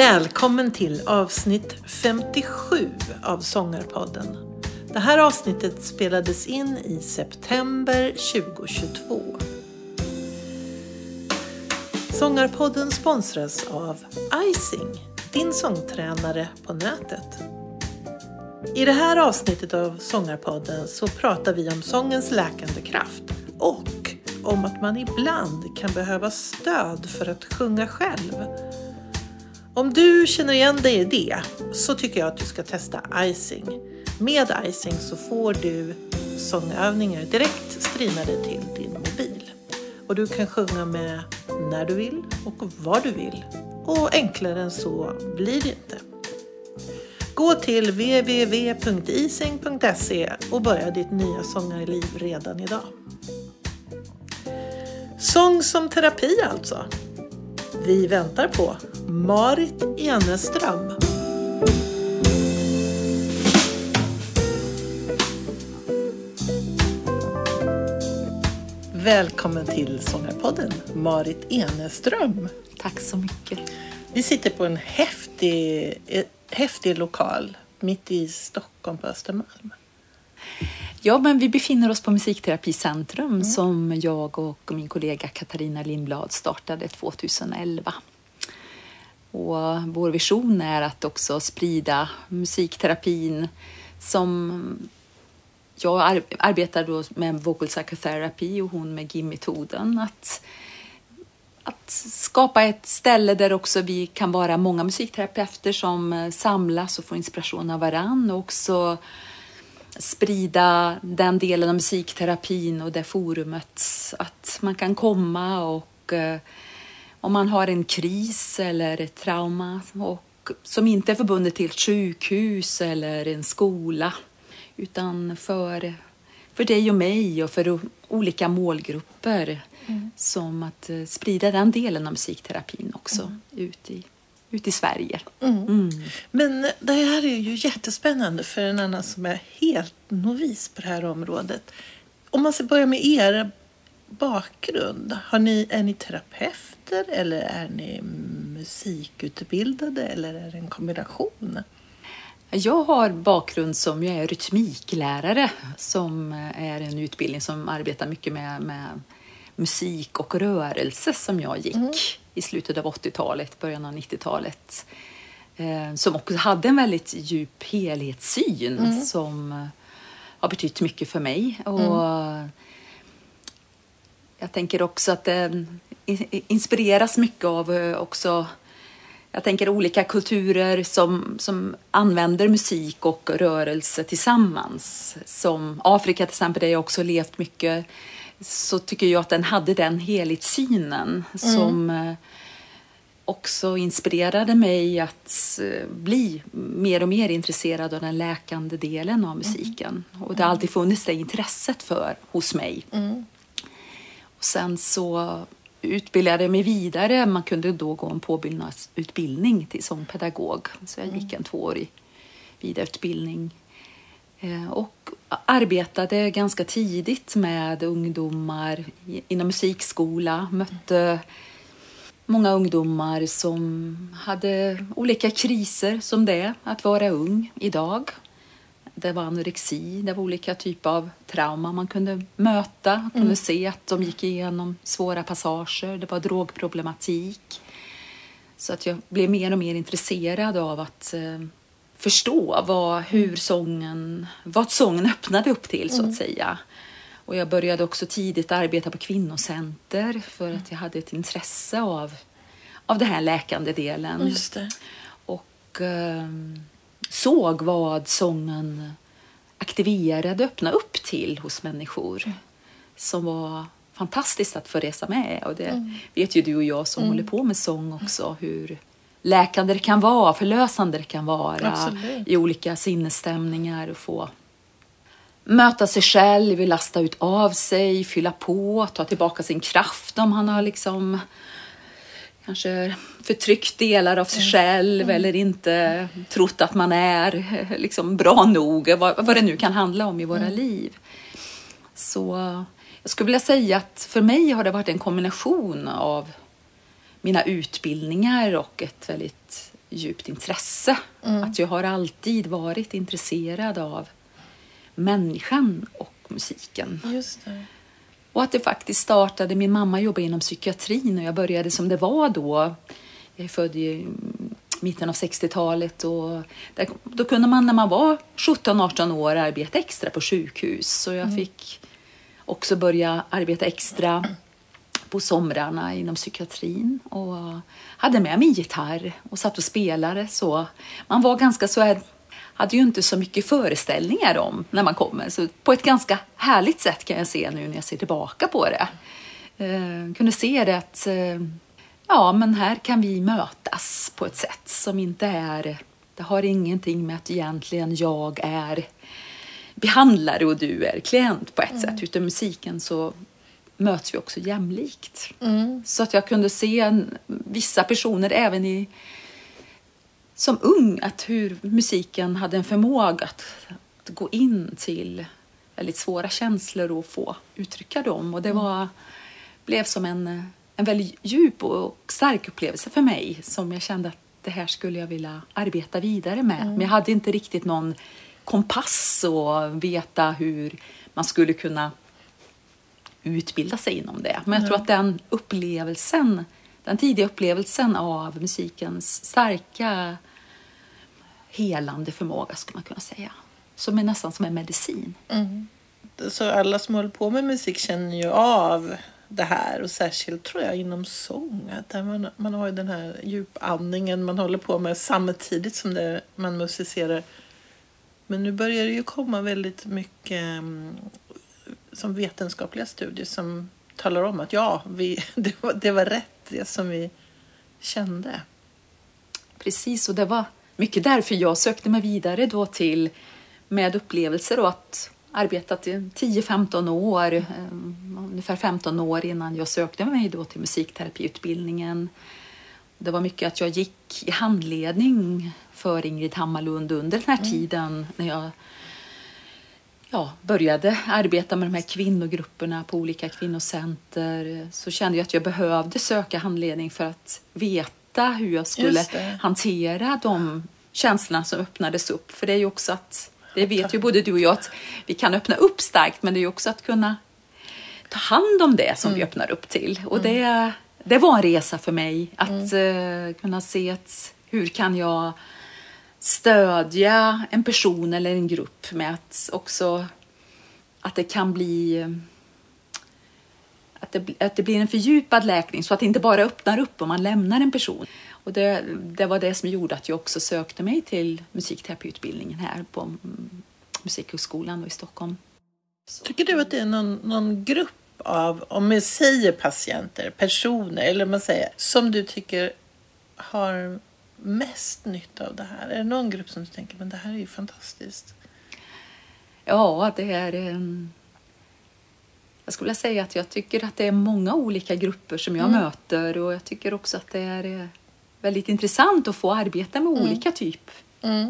Välkommen till avsnitt 57 av Sångarpodden. Det här avsnittet spelades in i september 2022. Sångarpodden sponsras av Icing, din sångtränare på nätet. I det här avsnittet av Sångarpodden så pratar vi om sångens läkande kraft och om att man ibland kan behöva stöd för att sjunga själv. Om du känner igen dig i det så tycker jag att du ska testa icing. Med icing så får du sångövningar direkt streamade till din mobil. Och du kan sjunga med när du vill och var du vill. Och enklare än så blir det inte. Gå till www.ising.se och börja ditt nya sångarliv redan idag. Sång som terapi alltså. Vi väntar på Marit Eneström. Välkommen till Sångarpodden, Marit Eneström. Tack så mycket. Vi sitter på en häftig, eh, häftig lokal mitt i Stockholm på Östermalm. Ja, men vi befinner oss på Musikterapicentrum mm. som jag och min kollega Katarina Lindblad startade 2011. Och vår vision är att också sprida musikterapin som jag arbetar då med vocal psychotherapy och hon med GIM-metoden. Att, att skapa ett ställe där också vi kan vara många musikterapeuter som samlas och får inspiration av varann och också sprida den delen av musikterapin och det forumet. Att man kan komma och eh, om man har en kris eller ett trauma och, som inte är förbundet till ett sjukhus eller en skola utan för, för dig och mig och för olika målgrupper. Mm. Som att eh, sprida den delen av musikterapin också mm. ut, i, ut i Sverige. Mm. mm. Men det här är ju jättespännande för en annan som är helt novis på det här området. Om man ska börja med er bakgrund. Har ni, är ni terapeuter eller är ni musikutbildade eller är det en kombination? Jag har bakgrund som jag är rytmiklärare som är en utbildning som arbetar mycket med, med musik och rörelse som jag gick mm. i slutet av 80-talet, början av 90-talet. Eh, som också hade en väldigt djup helhetssyn mm. som har betytt mycket för mig. Och mm. Jag tänker också att det inspireras mycket av eh, också jag tänker olika kulturer som, som använder musik och rörelse tillsammans. Som Afrika till exempel, där jag också levt mycket, så tycker jag att den hade den helhetssynen mm. som eh, också inspirerade mig att eh, bli mer och mer intresserad av den läkande delen av musiken. Mm. Och det har alltid funnits det intresset för hos mig. Mm. Sen så utbildade mig vidare. Man kunde då gå en påbyggnadsutbildning till sångpedagog. Så jag gick en tvåårig vidareutbildning eh, och arbetade ganska tidigt med ungdomar inom musikskola. Mötte många ungdomar som hade olika kriser som det att vara ung idag. Det var anorexi, det var olika typer av trauma man kunde möta, man kunde mm. se att de gick igenom svåra passager, det var drogproblematik. Så att jag blev mer och mer intresserad av att eh, förstå vad, hur sången, vad sången öppnade upp till, så att mm. säga. Och jag började också tidigt arbeta på kvinnocenter för att jag hade ett intresse av, av den här läkande delen. Och eh, såg vad sången aktiverade öppnade upp till hos människor mm. som var fantastiskt att få resa med. Och det mm. vet ju du och jag som mm. håller på med sång också hur läkande det kan vara, förlösande det kan vara Absolut. i olika sinnesstämningar och få möta sig själv, lasta ut av sig, fylla på, ta tillbaka sin kraft om han har liksom kanske förtryckt delar av sig mm. själv mm. eller inte trott att man är liksom bra nog, vad, vad det nu kan handla om i våra mm. liv. Så jag skulle vilja säga att för mig har det varit en kombination av mina utbildningar och ett väldigt djupt intresse. Att jag har alltid varit intresserad av människan och musiken. Just det. Och att det faktiskt startade, min mamma jobbade inom psykiatrin och jag började som det var då. Jag är född i mitten av 60-talet och där, då kunde man när man var 17-18 år arbeta extra på sjukhus. Så jag fick också börja arbeta extra på somrarna inom psykiatrin och hade med mig gitarr och satt och spelade. Så man var ganska så här, hade ju inte så mycket föreställningar om när man kommer. Så på ett ganska härligt sätt kan jag se nu när jag ser tillbaka på det. Eh, kunde se det att eh, ja, men här kan vi mötas på ett sätt som inte är, det har ingenting med att egentligen jag är behandlare och du är klient på ett sätt. Utan musiken så möts vi också jämlikt. Så att jag kunde se en, vissa personer även i som ung att hur musiken hade en förmåga att, att gå in till väldigt svåra känslor och få uttrycka dem. Och det var, blev som en, en väldigt djup och stark upplevelse för mig som jag kände att det här skulle jag vilja arbeta vidare med. Men jag hade inte riktigt någon kompass och veta hur man skulle kunna utbilda sig inom det. Men jag tror att den upplevelsen, den tidiga upplevelsen av musikens starka helande förmåga skulle man kunna säga. Som är nästan som en medicin. Så alla som håller på med musik känner ju av det här och särskilt tror jag inom sång. Att man, man har ju den här djupandningen man håller på med samtidigt som det, man musicerar. Men nu börjar det ju komma väldigt mycket mm, som vetenskapliga studier som talar om att ja, vi, det, var, det var rätt det som vi kände. Precis, och det var mycket därför jag sökte mig vidare då till med upplevelser och att arbetat i 10-15 år, eh, ungefär 15 år innan jag sökte mig då till musikterapiutbildningen. Det var mycket att jag gick i handledning för Ingrid Hammarlund under den här tiden när jag ja, började arbeta med de här kvinnogrupperna på olika kvinnocenter så kände jag att jag behövde söka handledning för att veta hur jag skulle hantera de känslorna som öppnades upp. För det är ju också att, det vet ju både du och jag, att vi kan öppna upp starkt men det är ju också att kunna ta hand om det som vi öppnar upp till. Och det, det var en resa för mig att eh, kunna se att hur kan jag stödja en person eller en grupp med att också att det kan bli att det, att det blir en fördjupad läkning så att det inte bara öppnar upp om man lämnar en person. Och det, det var det som gjorde att jag också sökte mig till musikterapiutbildningen här på mm, Musikhögskolan i Stockholm. Tycker du att det är någon, någon grupp av, om man säger patienter, personer eller man säger, som du tycker har mest nytta av det här? Är det någon grupp som du tänker, men det här är ju fantastiskt? Ja, det är... en- Jag skulle vilja säga att jag tycker att det är många olika grupper som jag möter och jag tycker också att det är eh, väldigt intressant att få arbeta med olika typ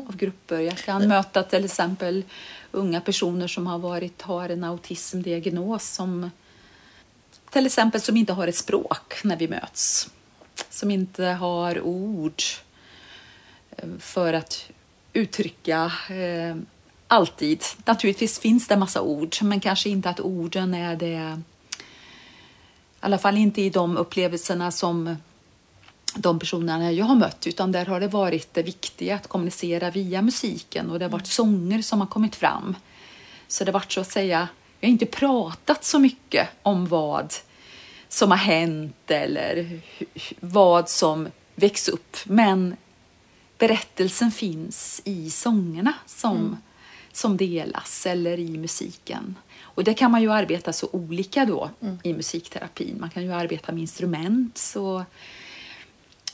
av grupper. Jag kan möta till exempel unga personer som har, varit, har en autismdiagnos som till exempel som inte har ett språk när vi möts. Som inte har ord eh, för att uttrycka eh, alltid. Naturligtvis finns det massa ord, men kanske inte att orden är det i alla fall inte i de upplevelserna som de personerna jag har mött, utan där har det varit det viktiga att kommunicera via musiken och det har varit sånger som har kommit fram. Så det har varit så att säga, vi har inte pratat så mycket om vad som har hänt eller vad som väcks upp, men berättelsen finns i sångerna som, som delas eller i musiken. Och det kan man ju arbeta så olika då i musikterapin. Man kan ju arbeta med instrument. Så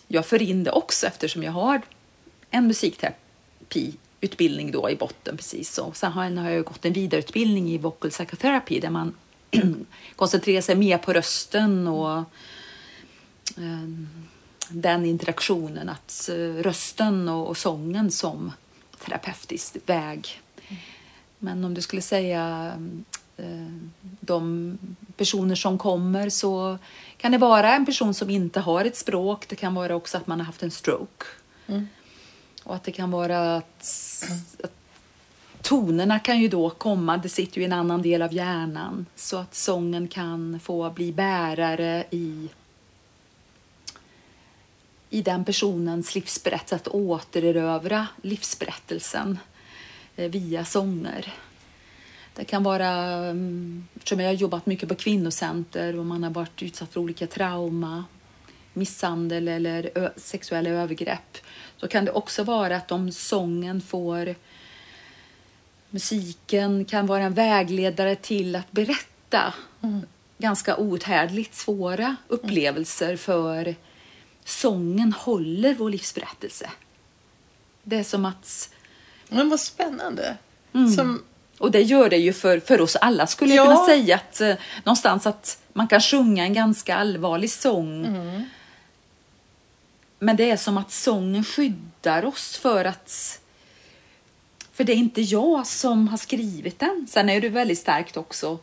jag för in det också eftersom jag har en musikterapiutbildning då i botten precis. Och sen har jag, har jag gått en vidareutbildning i vocal psychotherapy där man koncentrerar sig mer på rösten och eh, den interaktionen, att eh, rösten och, och sången som terapeutisk väg. Men om du skulle säga eh, de personer som kommer så kan det vara en person som inte har ett språk. Det kan vara också att man har haft en stroke. Och att det kan vara att, att tonerna kan ju då komma, det sitter ju i en annan del av hjärnan. Så att sången kan få bli bärare i, i den personens livsberättelse, att återerövra livsberättelsen via sånger. Det kan vara, mm, eftersom jag har jobbat mycket på kvinnocenter och man har varit utsatt för olika trauma, misshandel eller sexuella övergrepp, så kan det också vara att om sången får Musiken kan vara en vägledare till att berätta mm. ganska outhärdligt svåra upplevelser för sången håller vår livsberättelse. Det är som att... Men vad spännande. Mm. Som... Och det gör det ju för, för oss alla skulle jag kunna säga. att eh, Någonstans att man kan sjunga en ganska allvarlig sång. Mm. Men det är som att sången skyddar oss för att för det är inte jag som har skrivit den. Sen är det väldigt starkt också.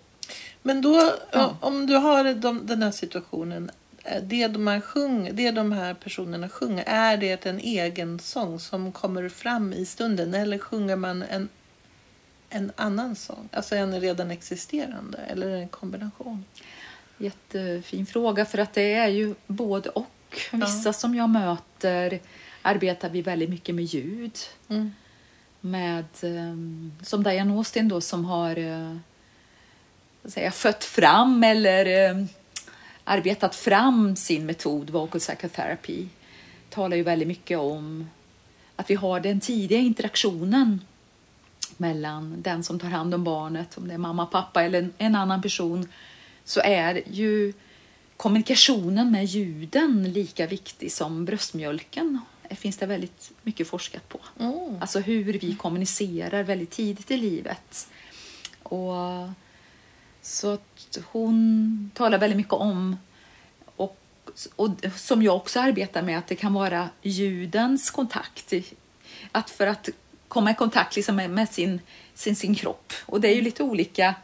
Men då, ja. om du har de, den här situationen. Eh, det de, här sjung, det de här personerna sjunger, är det en egen sång som kommer fram i stunden? Eller sjunger man en, en annan sång? Alltså en redan existerande? Eller en kombination? Jättefin fråga, för att det är ju både och. Vissa ja. som jag möter arbetar vi väldigt mycket med ljud. Mm med, ehm, som Diane Austin då som har eh, säga, fött fram eller eh, arbetat fram sin metod vocal psychotherapy talar ju väldigt mycket om att vi har den tidiga interaktionen mellan den som tar hand om barnet, om det är mamma, pappa eller en annan person, så är ju kommunikationen med ljuden lika viktig som bröstmjölken finns det väldigt mycket forskat på. Mm. Alltså hur vi kommunicerar väldigt tidigt i livet. Och så att hon talar väldigt mycket om och, och som jag också arbetar med att det kan vara ljudens kontakt. Att för att komma i kontakt liksom med, sin, sin, sin kropp. Och det är ju lite olika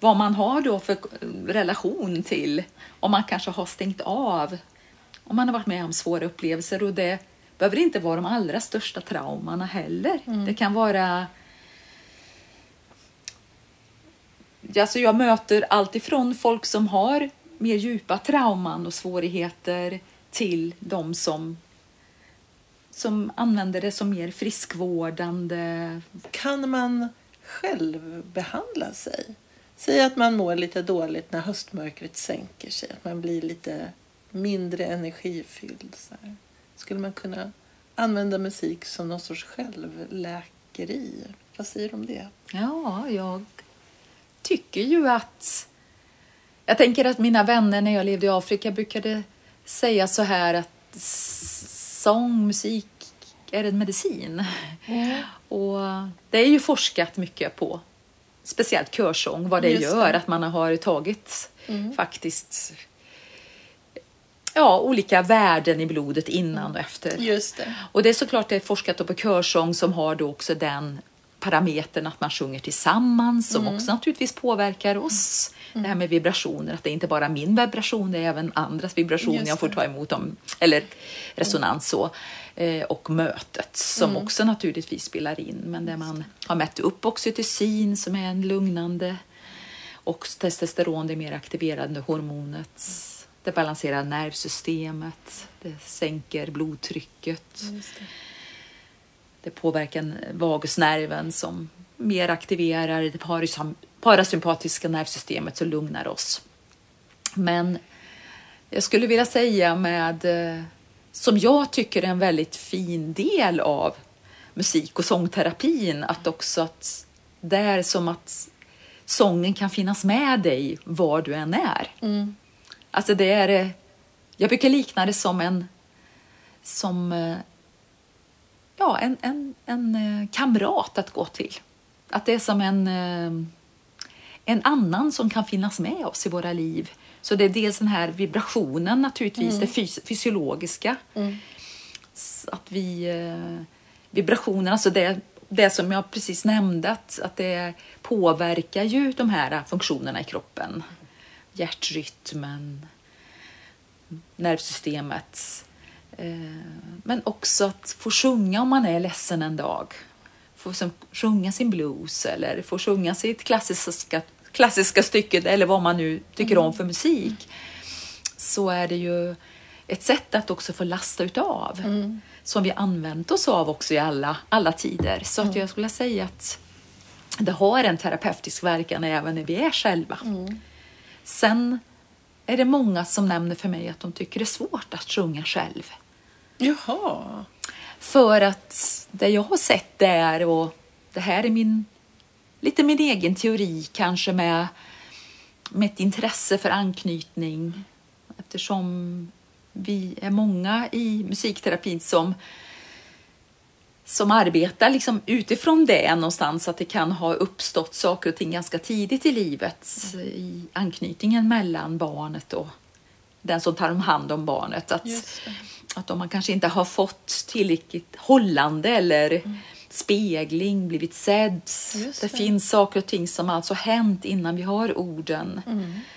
vad man har då för relation till om man kanske har stängt av om man har varit med om svåra upplevelser och det behöver inte vara de allra största traumorna heller. Mm. Det kan vara Alltså jag möter alltifrån folk som har mer djupa trauman och svårigheter till de som, som använder det som mer friskvårdande. Kan man själv behandla sig? Säg att man mår lite dåligt när höstmörkret sänker sig, att man blir lite mindre energifylld. Så här. Skulle man kunna använda musik som någon sorts självläkeri? Vad säger du om det? Ja, jag tycker ju att... Jag tänker att mina vänner när jag levde i Afrika brukade säga så här att sång, musik är en medicin. Mm. Och det är ju forskat mycket på, speciellt körsång, vad det Just gör, det. att man har tagit mm. faktiskt ja, olika värden i blodet innan och efter. Just det. Och det är såklart det är forskat på körsång som har då också den parametern att man sjunger tillsammans som mm. också naturligtvis påverkar oss. Mm. Det här med vibrationer, att det är inte bara min vibration, det är även andras vibrationer jag får ta emot dem, eller resonans så. Eh, och mötet som mm. också naturligtvis spelar in. Men där man har mätt upp oxytocin som är en lugnande och testosteron, det mer aktiverande hormonet det balanserar nervsystemet, det sänker blodtrycket. Det. Det. påverkar vagusnerven som mer aktiverar det parasympatiska nervsystemet som lugnar oss. Men jag skulle vilja säga med, eh, som jag tycker är en väldigt fin del av musik och sångterapin, att också att det är som att sången kan finnas med dig var du än är. Mm. Alltså det är, eh, jag brukar likna det som en, som, eh, ja, en, en, en eh, kamrat att gå till. Att det är som en, en annan som kan finnas med oss i våra liv. Så det är dels den här vibrationen naturligtvis, mm. det fys fysiologiska. Mm. Att vi, vibrationen, alltså det, det som jag precis nämnde, att, att det påverkar ju de här funktionerna i kroppen hjärtrytmen, nervsystemet, Eh, men också att få sjunga om man är ledsen en dag. Få sjunga sin blues eller få sjunga sitt klassiska, klassiska stycke eller vad man nu tycker om för musik. Så är det ju ett sätt att också få lasta utav. Mm. Som vi använt oss av också i alla, alla tider. Så att jag skulle säga att det har en terapeutisk verkan även när vi är själva. Sen är det många som nämner för mig att de tycker det är svårt att sjunga själv. Jaha. För att det jag har sett där och det här är min lite min egen teori kanske med, med ett intresse för anknytning eftersom vi är många i musikterapin som som arbetar liksom utifrån det någonstans att det kan ha uppstått saker och ting ganska tidigt i livet i anknytningen mellan barnet och den som tar hand om barnet. Att. Att om man kanske inte har fått tillräckligt hållande eller spegling, blivit sedd. Det, det. finns saker och ting som alltså hänt innan vi har orden.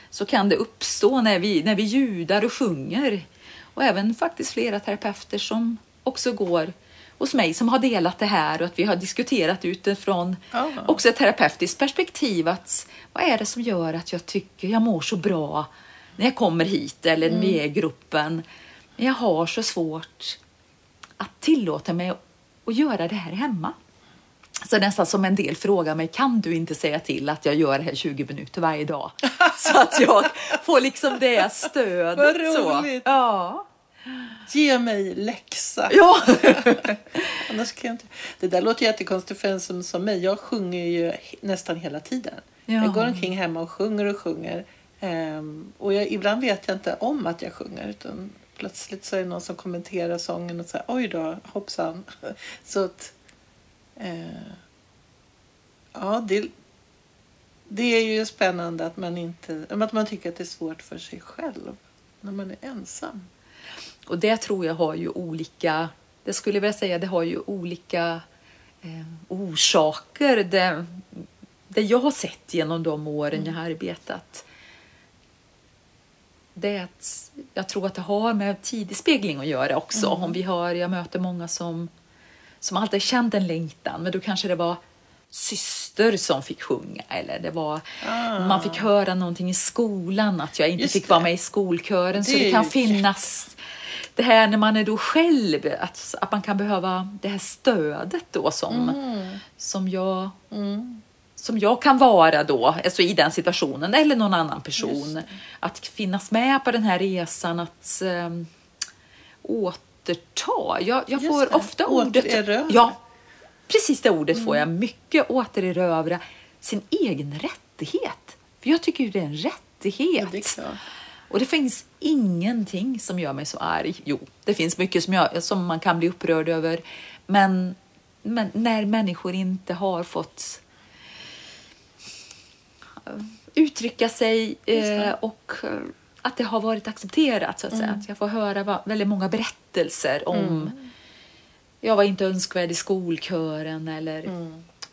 Så kan det uppstå när vi, när vi ljudar och sjunger. Och även faktiskt flera terapeuter som också går hos mig som har delat det här och att vi har diskuterat utifrån Ja. också ett terapeutiskt perspektiv. Att vad är det som gör att jag tycker jag mår så bra när jag kommer hit eller vi är i gruppen. Men jag har så svårt att tillåta mig att göra det här hemma. Så nästan som en del frågar mig, kan du inte säga till att jag gör det här 20 minuter varje dag? Så att jag får liksom det stödet. Vad så. roligt. Ja. Ge mig läxa. ja. Annars kan jag inte. Det där låter jättekonstigt för en som, som mig. Jag sjunger ju nästan hela tiden. Ja. Jag går omkring hemma och sjunger och sjunger. Ehm, och jag, ibland vet jag inte om att jag sjunger. Utan plötsligt så är det någon som kommenterar sången och säger oj då, hoppsan. Så att, eh, ja, det, det är ju spännande att man inte, att man tycker att det är svårt för sig själv när man är ensam. Och det tror jag har ju olika, det skulle jag vilja säga, det har ju olika eh, orsaker. Det, det jag har sett genom de åren jag har arbetat, det jag tror att det har med tidig spegling att göra också. Om vi har, jag möter många som, som alltid känt en längtan, men då kanske det var syster som fick sjunga eller det var Ah. man fick höra någonting i skolan att jag inte Just fick vara det. med i skolkören. så Det är det kan finnas det här när man är då själv, att, att man kan behöva det här stödet då som, som, jag, Mm. Som jag kan vara då, alltså i den situationen, eller någon annan person. Att finnas med på den här resan, att um, återta. Jag, jag får det. ofta ordet... Återerövra. Ja, precis det ordet får Mm. jag. Mycket återerövra sin egen rättighet. För jag tycker ju det är en rättighet. Ja, det är. Och det finns ingenting som gör mig så arg. Jo, det finns mycket som, jag, som man kan bli upprörd över. Men, men när människor inte har fått uttrycka sig eh, och eh, att det har varit accepterat så att säga. Att jag får höra va- väldigt många berättelser om jag var inte önskvärd i skolkören eller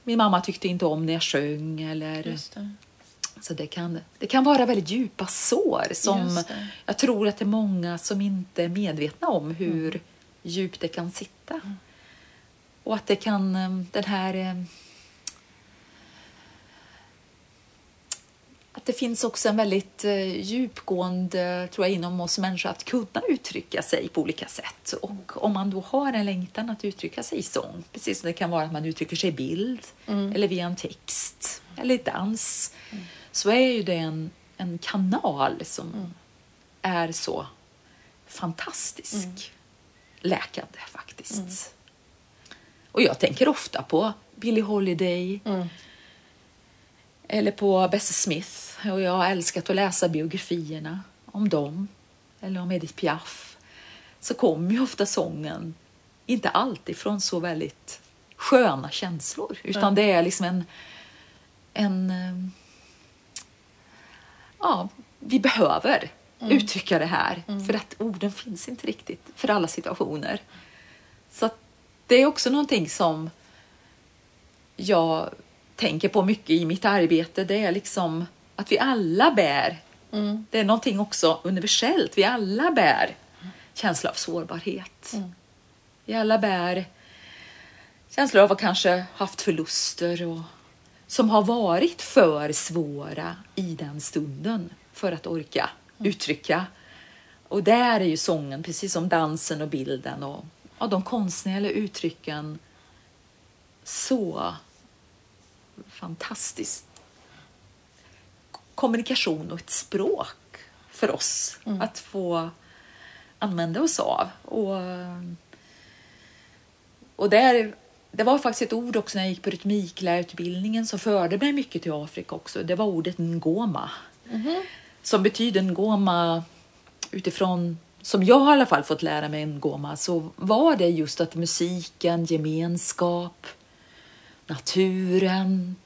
min mamma tyckte inte om när jag sjöng eller det. så det kan, det kan vara väldigt djupa sår som jag tror att det är många som inte är medvetna om hur djupt det kan sitta. Och att det kan, eh, den här... Att det finns också en väldigt eh, djupgående, tror jag, inom oss människor att kunna uttrycka sig på olika sätt. Och om man då har en längtan att uttrycka sig i sång, precis som det kan vara att man uttrycker sig i bild eller via en text eller i dans, så är ju det en, en kanal som är så fantastisk läkande faktiskt. Och jag tänker ofta på Billie Holiday Mm. eller på Bessie Smith. Och jag har älskat att läsa biografierna om dem. Eller om Edith Piaf. Så kommer ju ofta sången inte alltid från så väldigt sköna känslor. Utan det är liksom en... en eh, ja, vi behöver uttrycka det här. För att orden finns inte riktigt för alla situationer. Så det är också någonting som jag tänker på mycket i mitt arbete. Det är liksom att vi alla bär. Det är någonting också universellt. Vi alla bär känsla av sårbarhet. Vi alla bär känslor av att kanske haft förluster och som har varit för svåra i den stunden för att orka uttrycka. Och där är ju sången, precis som dansen och bilden och, och de konstnärliga uttrycken så fantastiskt kommunikation och ett språk för oss att få använda oss av. Och, och där, det var faktiskt ett ord också när jag gick på rytmiklärarutbildningen som förde mig mycket till Afrika också. Det var ordet ngoma. Som betyder ngoma utifrån, som jag har i alla fall fått lära mig ngoma, så var det just att musiken, gemenskap, naturen,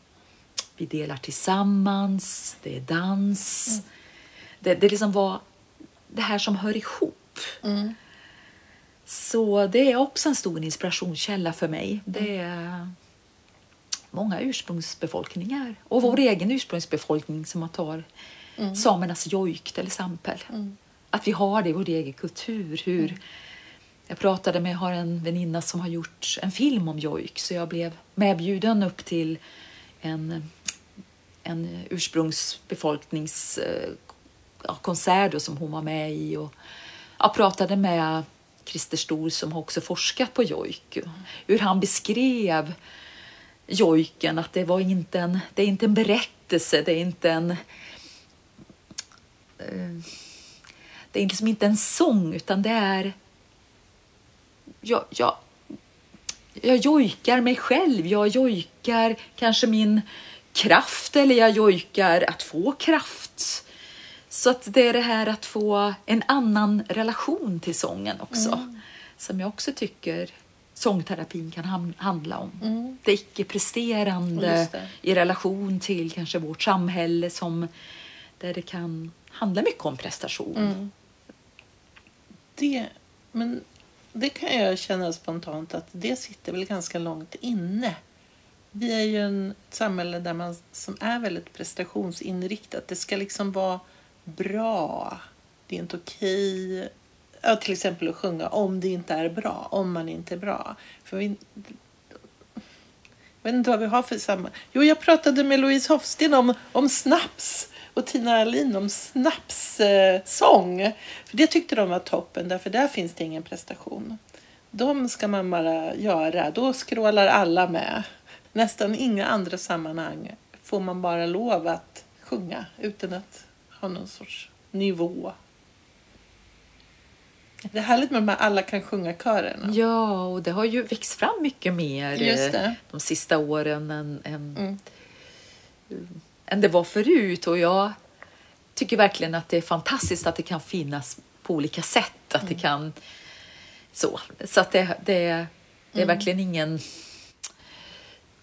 vi delar tillsammans, det är dans. Det, det liksom var det här som hör ihop. Så det är också en stor inspirationskälla för mig. Det är många ursprungsbefolkningar och vår egen ursprungsbefolkning som man tar samernas jojk till exempel. Att vi har det i vår egen kultur. Hur Jag pratade med, jag har en väninna som har gjort en film om jojk så jag blev medbjuden upp till en, en ursprungsbefolkningskonsert då, som hon var med i. Och jag pratade med Christer Stor som har också forskat på jojk. Hur han beskrev jojken, att det, var inte en, det är inte en berättelse, det är inte en... eh, Det är liksom inte en sång, utan det är... Jag, jag, jag jojkar mig själv, jag jojkar kanske min kraft eller jag jojkar att få kraft. Så att det är det här att få en annan relation till sången också. Som jag också tycker sångterapin kan handla om. Det icke-presterande det. i relation till kanske vårt samhälle som där det kan handla mycket om prestation. Det, men det kan jag känna spontant att det sitter väl ganska långt inne. Vi är ju en, ett samhälle där man, som är väldigt prestationsinriktat. Det ska liksom vara bra. Det är inte okej ja, till exempel att sjunga om det inte är bra, om man inte är bra. För vi, jag vet inte vad vi har för samma... Jo, jag pratade med Louise Hofsten om, om snaps och Tina Alin om snapssång. Sång. för det tyckte de var toppen, därför där finns det ingen prestation. De ska man bara göra, då skrålar alla med. Nästan inga andra sammanhang får man bara lov att sjunga utan att ha någon sorts nivå. Det är härligt med de här alla kan sjunga-körerna. Ja, och det har ju växt fram mycket mer eh, de sista åren än, än, Mm. Än det var förut. Och jag tycker verkligen att det är fantastiskt att det kan finnas på olika sätt. Att Mm. det kan så. Så att det, det, det är Mm. verkligen ingen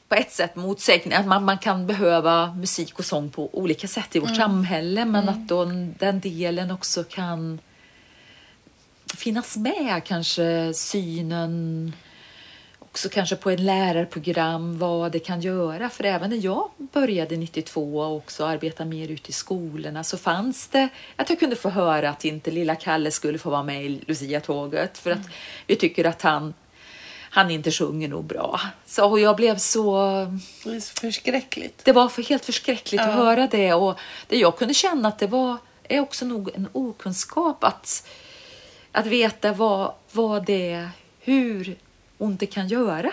på ett sätt motsägning. Att man, man kan behöva musik och sång på olika sätt i vårt Mm. samhälle. Men att då den delen också kan finnas med. Kanske synen också kanske på ett lärarprogram, vad det kan göra. För även när jag började 92 och också arbeta mer ute i skolorna så fanns det att jag kunde få höra att inte lilla Kalle skulle få vara med i Lucia-tåget för att vi tycker att han, han inte sjunger nog bra. Så och jag blev så... Det är så förskräckligt. Det var för, helt förskräckligt Ja. att höra det och det jag kunde känna att det var är också nog en okunskap att, att veta vad, vad det hur ont det kan göra.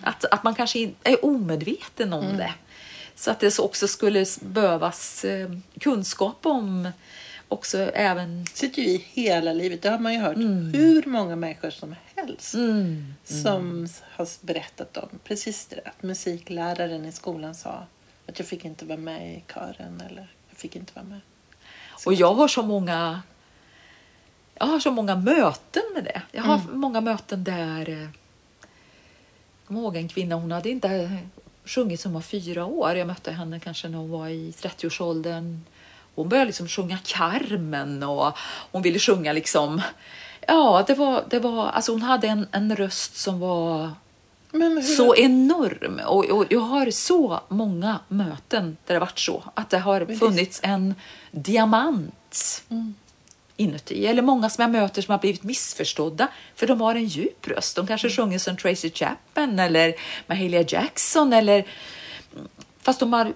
Att, att man kanske är omedveten om det. Så att det så också skulle behövas eh, kunskap om också även sitter ju i hela livet. Det har man ju hört hur många människor som helst mm, som har berättat om precis det. Att musikläraren i skolan sa att jag fick inte vara med i kören eller jag fick inte vara med. Och jag har så många jag har så många möten med det. Jag har många möten där eh, kommer ihåg en kvinna, hon hade inte sjungit som var fyra år. Jag mötte henne kanske när hon var i 30-årsåldern. Hon började liksom sjunga Carmen och hon ville sjunga liksom Ja, det var, det var, alltså hon hade en, en röst som var så enorm. Och, och jag har så många möten där det varit så. Att det har funnits en diamant inuti. Eller många som jag möter som har blivit missförstådda för de har en djup röst. De kanske sjunger som Tracy Chapman eller Mahalia Jackson eller fast de har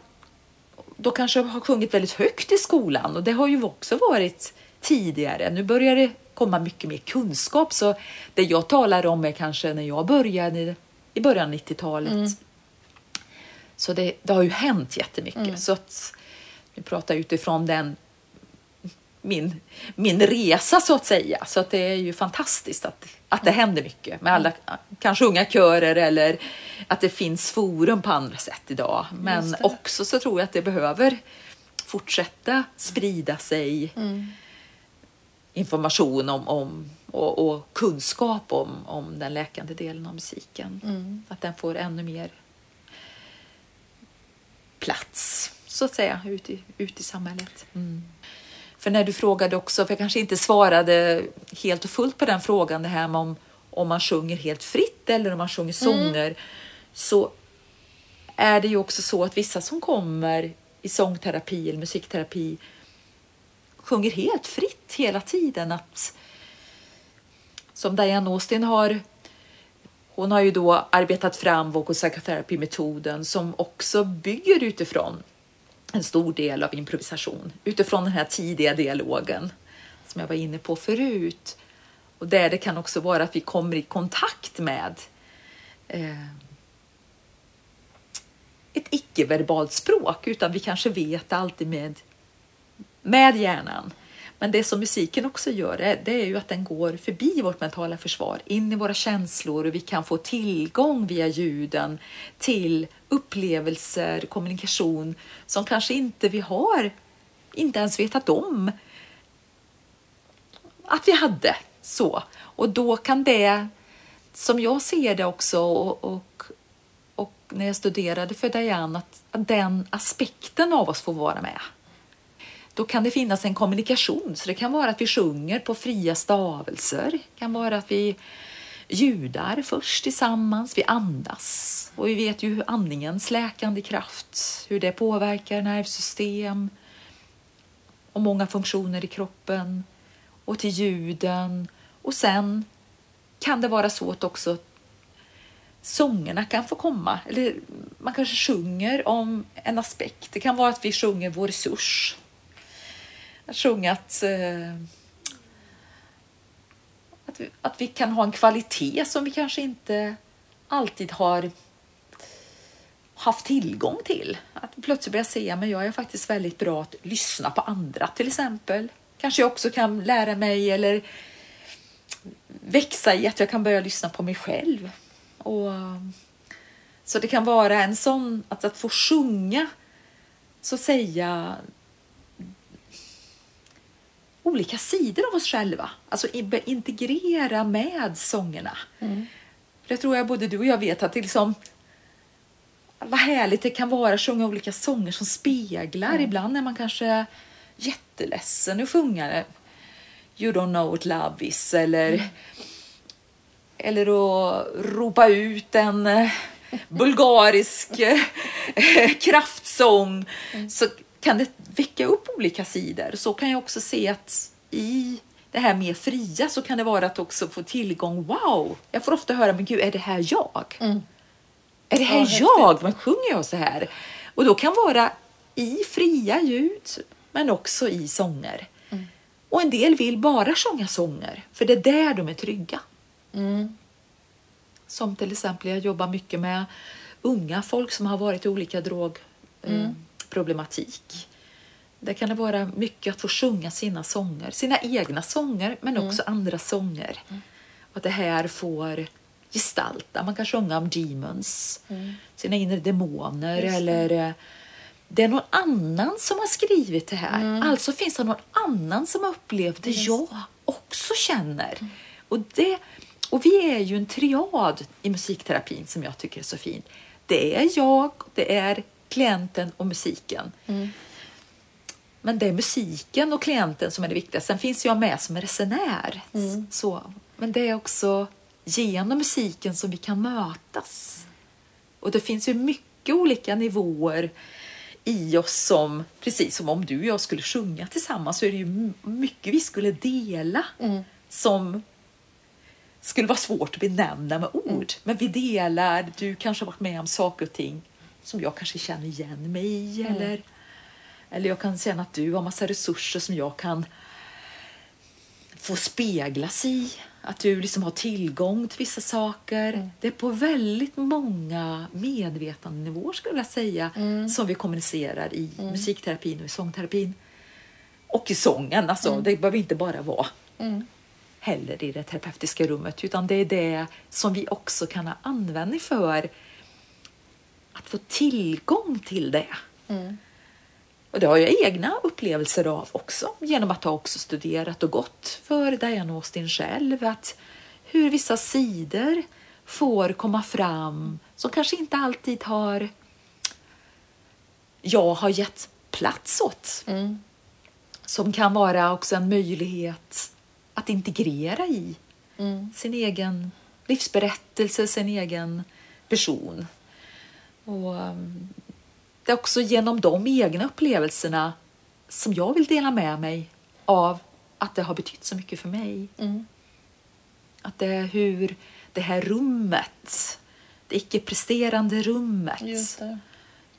då kanske har sjungit väldigt högt i skolan och det har ju också varit tidigare. Nu börjar det komma mycket mer kunskap så det jag talar om är kanske när jag började i början av 90-talet. Mm. Så det, det, har ju hänt jättemycket. Mm. Så att, nu pratar utifrån den min, min resa så att säga. Så att det är ju fantastiskt att, att det mm. händer mycket med alla kanske unga körer eller att det finns forum på andra sätt idag. Men också så tror jag att det behöver fortsätta sprida sig mm. information om, om och, och, kunskap om, om den läkande delen av musiken. Mm. Att den får ännu mer plats så att säga ut i, ut i samhället. Mm. För när du frågade också, för jag kanske inte svarade helt och fullt på den frågan, det här med om, om man sjunger helt fritt eller om man sjunger mm. sånger, mm. så är det ju också så att vissa som kommer i sångterapi eller musikterapi sjunger helt fritt hela tiden. Att, som Diane Austin har hon har ju då arbetat fram vocal psychotherapy-metoden som också bygger utifrån en stor del av improvisation utifrån den här tidiga dialogen som jag var inne på förut. Och där det kan också vara att vi kommer i kontakt med eh, ett icke-verbalt språk utan vi kanske vet alltid med, med hjärnan. Men det som musiken också gör det är ju att den går förbi vårt mentala försvar, in i våra känslor och vi kan få tillgång via ljuden till upplevelser, kommunikation som kanske inte vi har, inte ens vetat om att vi hade. så. Och då kan det, som jag ser det också och, och, och när jag studerade för Diane, att, att den aspekten av oss får vara med då kan det finnas en kommunikation. Så det kan vara att vi sjunger på fria stavelser. Det kan vara att vi ljudar först tillsammans, vi andas. Och vi vet ju hur andningens läkande kraft, hur det påverkar nervsystem och många funktioner i kroppen och till ljuden. Och sen kan det vara så att också sångerna kan få komma. Eller man kanske sjunger om en aspekt. Det kan vara att vi sjunger vår sjunga eh, att, vi, att vi kan ha en kvalitet som vi kanske inte alltid har haft tillgång till. Att plötsligt börja se men jag är faktiskt väldigt bra att lyssna på andra till exempel. Kanske jag också kan lära mig eller växa i att jag kan börja lyssna på mig själv. Och, så det kan vara en sån, att, att få sjunga så att säga olika sidor av oss själva. Alltså integrera med sångerna. Mm. Det tror jag både du och jag vet att det liksom vad härligt det kan vara att sjunga olika sånger som speglar. Mm. Ibland är man kanske jätteledsen och sjunga You don't know what love is eller, mm. eller att ropa ut en eh, bulgarisk eh, kraftsång. Mm. Så kan det väcka upp olika sidor. Så kan jag också se att i det här mer fria så kan det vara att också få tillgång. Wow! Jag får ofta höra, men gud, är det här jag? Mm. Är det här ja, jag? Men sjunger jag så här? Och då kan vara i fria ljud, men också i sånger. Mm. Och en del vill bara sjunga sånger, för det är där de är trygga. Mm. Som till exempel, jag jobbar mycket med unga folk som har varit i olika drog mm problematik. Där kan det vara mycket att få sjunga sina sånger, sina egna sånger men mm. också andra sånger. Mm. Att det här får gestalta. Man kan sjunga om demons, mm. sina inre demoner eller eh, det är någon annan som har skrivit det här. Mm. Alltså finns det någon annan som har upplevt det yes. jag också känner. Mm. Och, det, och vi är ju en triad i musikterapin som jag tycker är så fin. Det är jag, det är klienten och musiken. Mm. Men det är musiken och klienten som är det viktiga. Sen finns jag med som resenär. Mm. Så, men det är också genom musiken som vi kan mötas. Och det finns ju mycket olika nivåer i oss som, precis som om du och jag skulle sjunga tillsammans, så är det ju mycket vi skulle dela Mm. som skulle vara svårt att benämna med ord. Mm. Men vi delar, du kanske har varit med om saker och ting som jag kanske känner igen mig i. Mm. Eller, eller jag kan känna att du har massa resurser som jag kan få speglas i. Att du liksom har tillgång till vissa saker. Mm. Det är på väldigt många medvetandenivåer skulle jag säga Mm. som vi kommunicerar i musikterapin och i sångterapin. Och i sången. Alltså, Det behöver inte bara vara Mm. heller i det terapeutiska rummet utan det är det som vi också kan ha användning för att få tillgång till det. Mm. Och det har jag egna upplevelser av också genom att ha också studerat och gått för Diana Austin själv. Att hur vissa sidor får komma fram som kanske inte alltid har jag har gett plats åt. Mm. Som kan vara också en möjlighet att integrera i Mm. sin egen livsberättelse, sin egen person. Och um, det är också genom de egna upplevelserna som jag vill dela med mig av att det har betytt så mycket för mig. Mm. Att det är hur det här rummet, det icke-presterande rummet,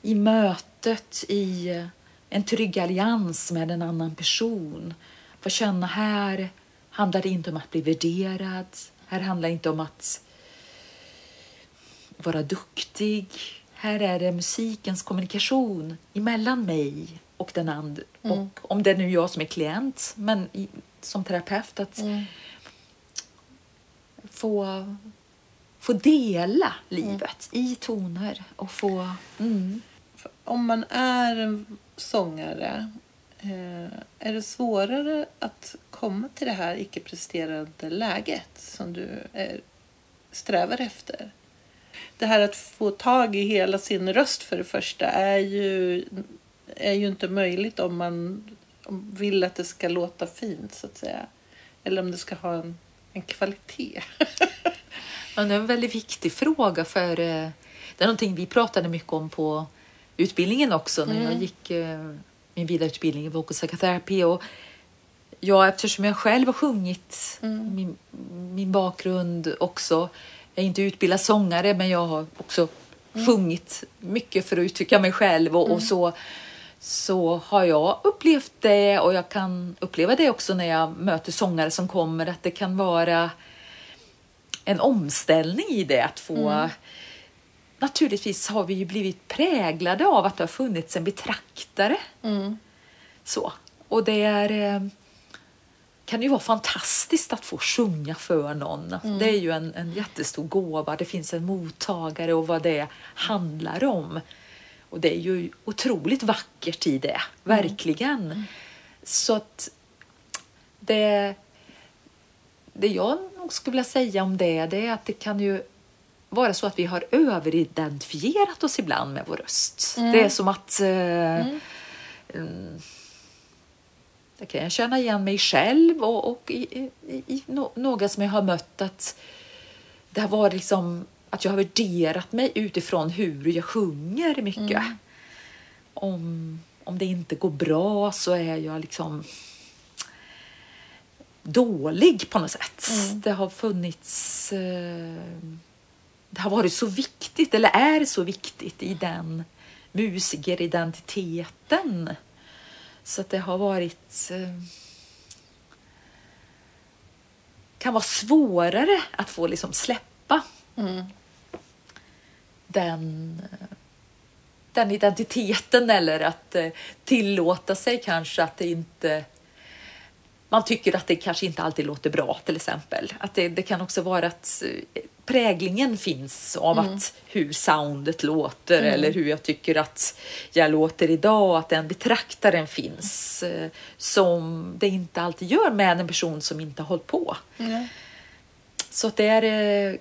i mötet i en trygg allians med en annan person. Få känna här handlar det inte om att bli värderad. Här handlar det inte om att vara duktig. Här är det musikens kommunikation emellan mig och den andra. Mm. Och om det är nu jag som är klient, men i, som terapeut att Mm. få, få dela livet i toner och få... Mm. Om man är en sångare, eh, är det svårare att komma till det här icke-presterande läget som du är, strävar efter? Det här att få tag i hela sin röst för det första är ju, är ju inte möjligt om man vill att det ska låta fint så att säga. Eller om det ska ha en, en kvalitet. Ja, det är en väldigt viktig fråga för eh, det är någonting vi pratade mycket om på utbildningen också när jag gick eh, min vidareutbildning i vocal psychotherapy. Och ja, eftersom jag själv har sjungit min, min bakgrund också. Jag är inte utbildad sångare men jag har också sjungit mycket för att uttrycka mig själv och, och så så har jag upplevt det och jag kan uppleva det också när jag möter sångare som kommer att det kan vara en omställning i det att få Naturligtvis har vi ju blivit präglade av att det har funnits en betraktare. Mm. Så. Och det är, kan ju vara fantastiskt att få sjunga för någon. Det är ju en, en jättestor gåva. Det finns en mottagare och vad det handlar om. Och det är ju otroligt vackert i det, verkligen. Så att det, det jag nog skulle vilja säga om det, det är att det kan ju vara så att vi har överidentifierat oss ibland med vår röst. Det är som att eh, mm, det kan jag känna igen mig själv och, och i, i, i no, några som jag har mött att det har varit liksom att jag har värderat mig utifrån hur jag sjunger mycket. Om, om det inte går bra så är jag liksom dålig på något sätt. Det har funnits eh, det har varit så viktigt, eller är så viktigt i den musikeridentiteten. Så att det har varit... Eh, kan vara svårare att få liksom släppa Mm. den, eh, den identiteten eller att eh, tillåta sig kanske att det inte man tycker att det kanske inte alltid låter bra till exempel. Att det, det kan också vara att eh, präglingen finns av att hur soundet låter eller hur jag tycker att jag låter idag, att den betraktaren finns eh, som det inte alltid gör med en person som inte har hållit på. Så att det är, eh,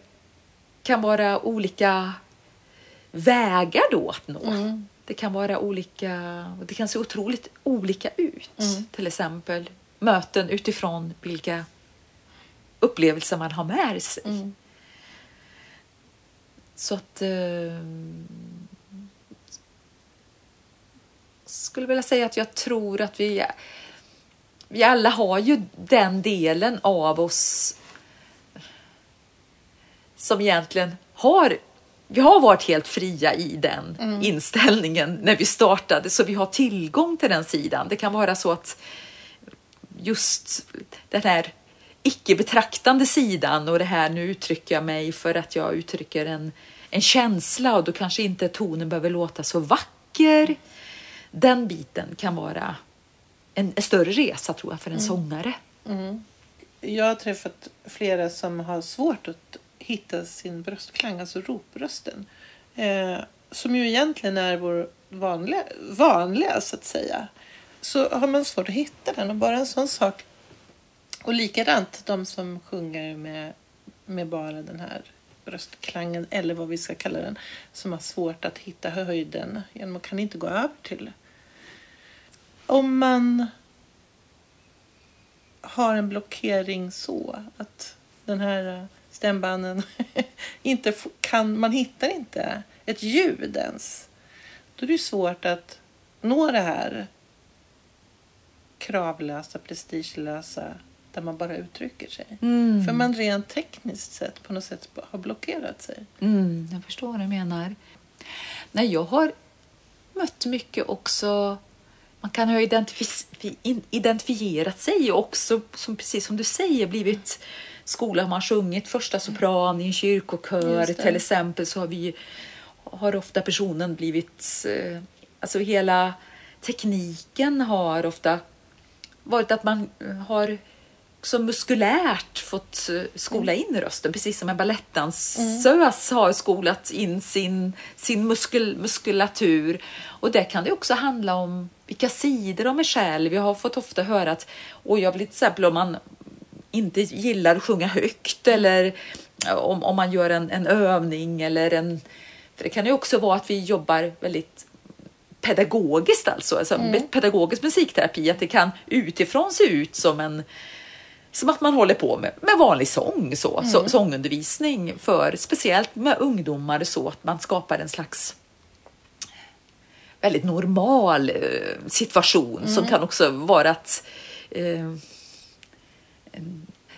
kan vara olika vägar då att nå. Mm. Det kan vara olika, det kan se otroligt olika ut. Till exempel möten utifrån vilka upplevelser man har med sig. Mm. Så att... Eh, skulle vilja säga att jag tror att vi, vi alla har ju den delen av oss som egentligen har vi har varit helt fria i den mm. inställningen när vi startade, så vi har tillgång till den sidan. Det kan vara så att just den här icke-betraktande sidan och det här nu uttrycker jag mig för att jag uttrycker en, en känsla och då kanske inte tonen behöver låta så vacker. Den biten kan vara en, en större resa tror jag för en mm. sångare. Mm. Jag har träffat flera som har svårt att hitta sin bröstklang, alltså roprösten. Eh, som ju egentligen är vår vanliga, vanliga så att säga. Så har man svårt att hitta den och bara en sån sak. Och likadant de som sjunger med, med bara den här bröstklangen eller vad vi ska kalla den. Som har svårt att hitta höjden. Man kan inte gå över till Om man har en blockering så att den här stämbanden inte kan, man hittar inte ett ljud ens. Då är det svårt att nå det här kravlösa, prestigelösa där man bara uttrycker sig. Mm. För man rent tekniskt sett på något sätt har blockerat sig. Mm, jag förstår vad du menar. Nej, jag har mött mycket också man kan ha identif identifierat sig och också, som, precis som du säger, blivit skola har man sjungit första sopran i en kyrkokör till exempel så har vi har ofta personen blivit, eh, alltså hela tekniken har ofta varit att man har så muskulärt fått eh, skola in rösten, precis som en balettdansös mm. har skolat in sin, sin muskel, muskulatur. Och det kan det också handla om vilka sidor av mig själv. Jag har fått ofta höra att, och jag vill till exempel om man inte gillar att sjunga högt eller om, om man gör en, en övning eller en... För det kan ju också vara att vi jobbar väldigt pedagogiskt alltså, alltså mm. pedagogisk musikterapi, att det kan utifrån se ut som en som att man håller på med, med vanlig sång, så, mm. så, sångundervisning för speciellt med ungdomar så att man skapar en slags väldigt normal eh, situation mm. som kan också vara att eh,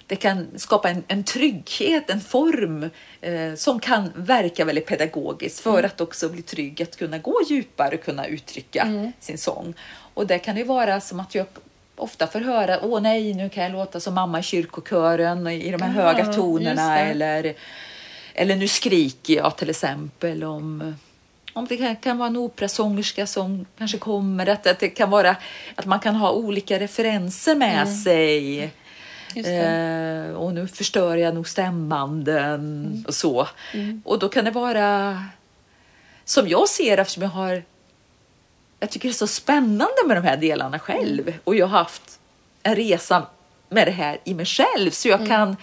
det kan skapa en, en trygghet, en form eh, som kan verka väldigt pedagogiskt för mm. att också bli trygg att kunna gå djupare och kunna uttrycka mm. sin sång. Och det kan ju vara som att jag ofta får höra, åh nej, nu kan jag låta som mamma i kyrkokören i de här ja, höga tonerna eller, eller nu skriker jag till exempel om om det kan, kan vara en operasångerska som kanske kommer, att, att det kan vara att man kan ha olika referenser med mm. sig. Eh, och nu förstör jag nog stämbanden mm. och så. Mm. Och då kan det vara, som jag ser eftersom jag har, jag tycker det är så spännande med de här delarna själv mm. och jag har haft en resa med det här i mig själv så jag mm. kan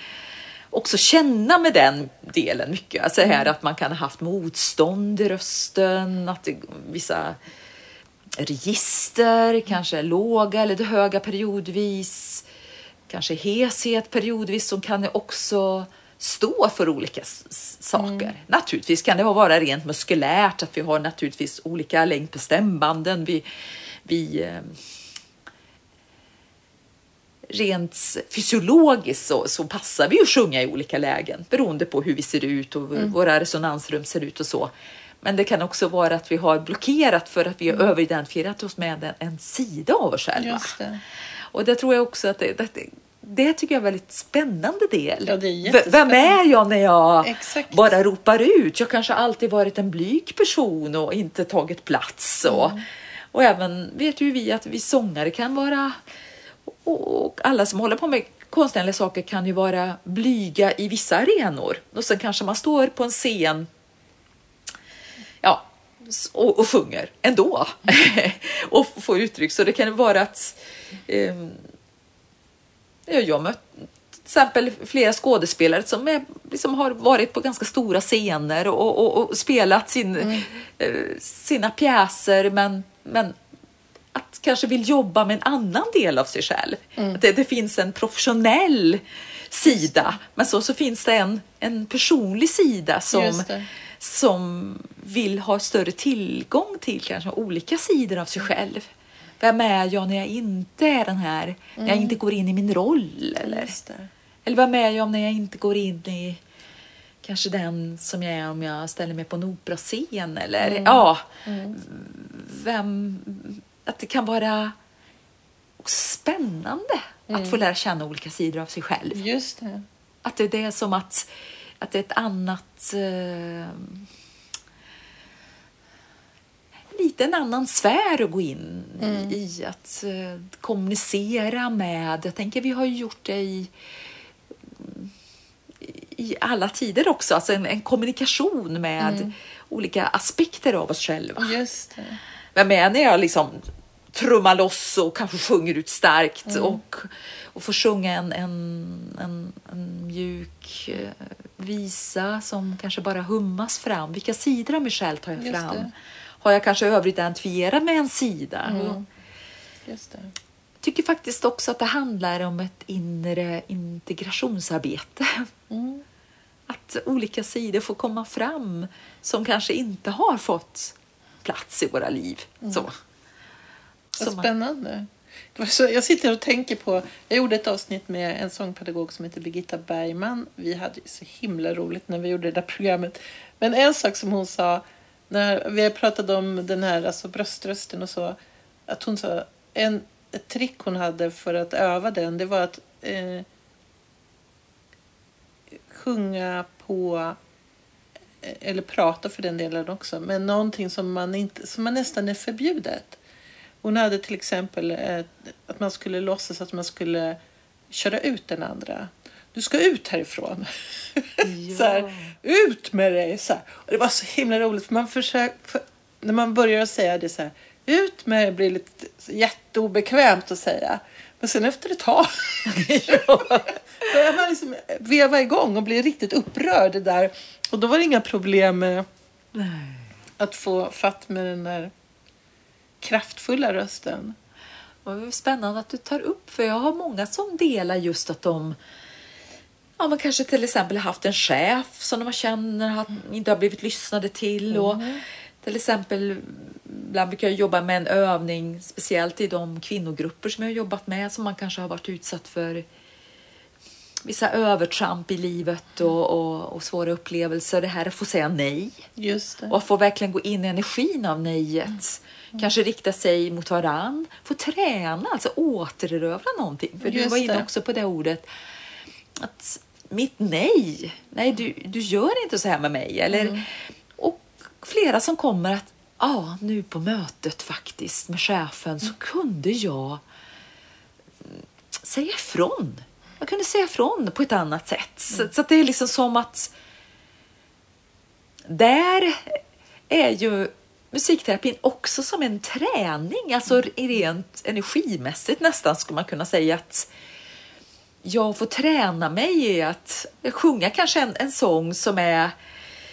också känna med den delen mycket. Alltså här mm. att man kan ha haft motstånd i rösten, att det, vissa register kanske är låga eller höga periodvis kanske heshet periodvis som kan också stå för olika saker. Mm. Naturligtvis kan det vara rent muskulärt, att vi har naturligtvis olika längd på stämbanden. Vi, vi, eh, rent fysiologiskt så, så, passar vi att sjunga i olika lägen beroende på hur vi ser ut och mm. våra resonansrum ser ut och så. Men det kan också vara att vi har blockerat för att vi har mm. överidentifierat oss med en, en sida av oss själva. Och det tror jag också att det, det, det tycker jag är en väldigt spännande del. Ja, är Vem är jag när jag Exakt. bara ropar ut? Jag kanske alltid varit en blyg person och inte tagit plats. Och, mm. och även vet ju vi att vi sångare kan vara och alla som håller på med konstnärliga saker kan ju vara blyga i vissa arenor och sen kanske man står på en scen och, och sjunger ändå och får uttryck. Så det kan vara att um, jag har mött till exempel flera skådespelare som är, liksom har varit på ganska stora scener och, och, och spelat sin, mm. eh, sina pjäser men, men att kanske vill jobba med en annan del av sig själv. Mm. Att det, det, finns en professionell sida men så, så finns det en, en personlig sida som, som vill ha större tillgång till kanske olika sidor av sig själv. Vem är jag när jag inte är den här, när jag inte går in i min roll? Eller, eller vem är jag när jag inte går in i kanske den som jag är om jag ställer mig på en operascen? Eller ja, vem, att det kan vara spännande att få lära känna olika sidor av sig själv. Just det. Att det är som att, att det är ett annat... Eh, lite en annan sfär att gå in i. Att eh, kommunicera med. Jag tänker vi har ju gjort det i, i alla tider också. Alltså en, en kommunikation med olika aspekter av oss själva. Just det. Vem är när jag liksom trummar loss och kanske sjunger ut starkt och, och får sjunga en, en, en, en mjuk eh, visa som kanske bara hummas fram. Vilka sidor av mig själv tar jag Just fram? det. Har jag kanske övrigt identifierat med en sida? Och Just det. Tycker faktiskt också att det handlar om ett inre integrationsarbete. Mm. Att olika sidor får komma fram som kanske inte har fått plats i våra liv. Så. Vad spännande. Så, jag sitter och tänker på, jag gjorde ett avsnitt med en sångpedagog som heter Birgitta Bergman. Vi hade ju så himla roligt när vi gjorde det där programmet. Men en sak som hon sa, när vi pratade om den här alltså bröströsten och så, att hon sa, en, ett trick hon hade för att öva den, det var att eh, sjunga på eh, eller prata för den delen också, men någonting som man, inte, som man nästan är förbjudet. Hon hade till exempel eh, att man skulle låtsas att man skulle köra ut den andra. Du ska ut härifrån. så här, ut med dig! Så här. Och det var så himla roligt för man försöker, för, när man börjar säga det så här, ut med dig blir lite jätteobekvämt att säga. Men sen efter ett tag börjar man liksom veva igång och bli riktigt upprörd där. Och då var det inga problem med att få fatt med den där kraftfulla rösten. Det är spännande att du tar upp, för jag har många som delar just att de Ja, man kanske till exempel har haft en chef som de känner att inte har blivit lyssnade till. Och till exempel, ibland brukar jag jobba med en övning, speciellt i de kvinnogrupper som jag har jobbat med, som man kanske har varit utsatt för vissa övertramp i livet och, och, och svåra upplevelser. Det här att få säga nej. Just det. Och att få verkligen gå in i energin av nejet. Kanske rikta sig mot varann. Få träna, alltså återerövra någonting. För du Just var inne det. också på det ordet. Att mitt nej, nej du, du gör inte så här med mig. Eller, Och flera som kommer att, ja nu på mötet faktiskt med chefen så kunde jag mm, säga ifrån. Jag kunde säga ifrån på ett annat sätt. Så, så att det är liksom som att där är ju musikterapin också som en träning, alltså rent energimässigt nästan skulle man kunna säga att jag får träna mig i att sjunga kanske en, en sång som är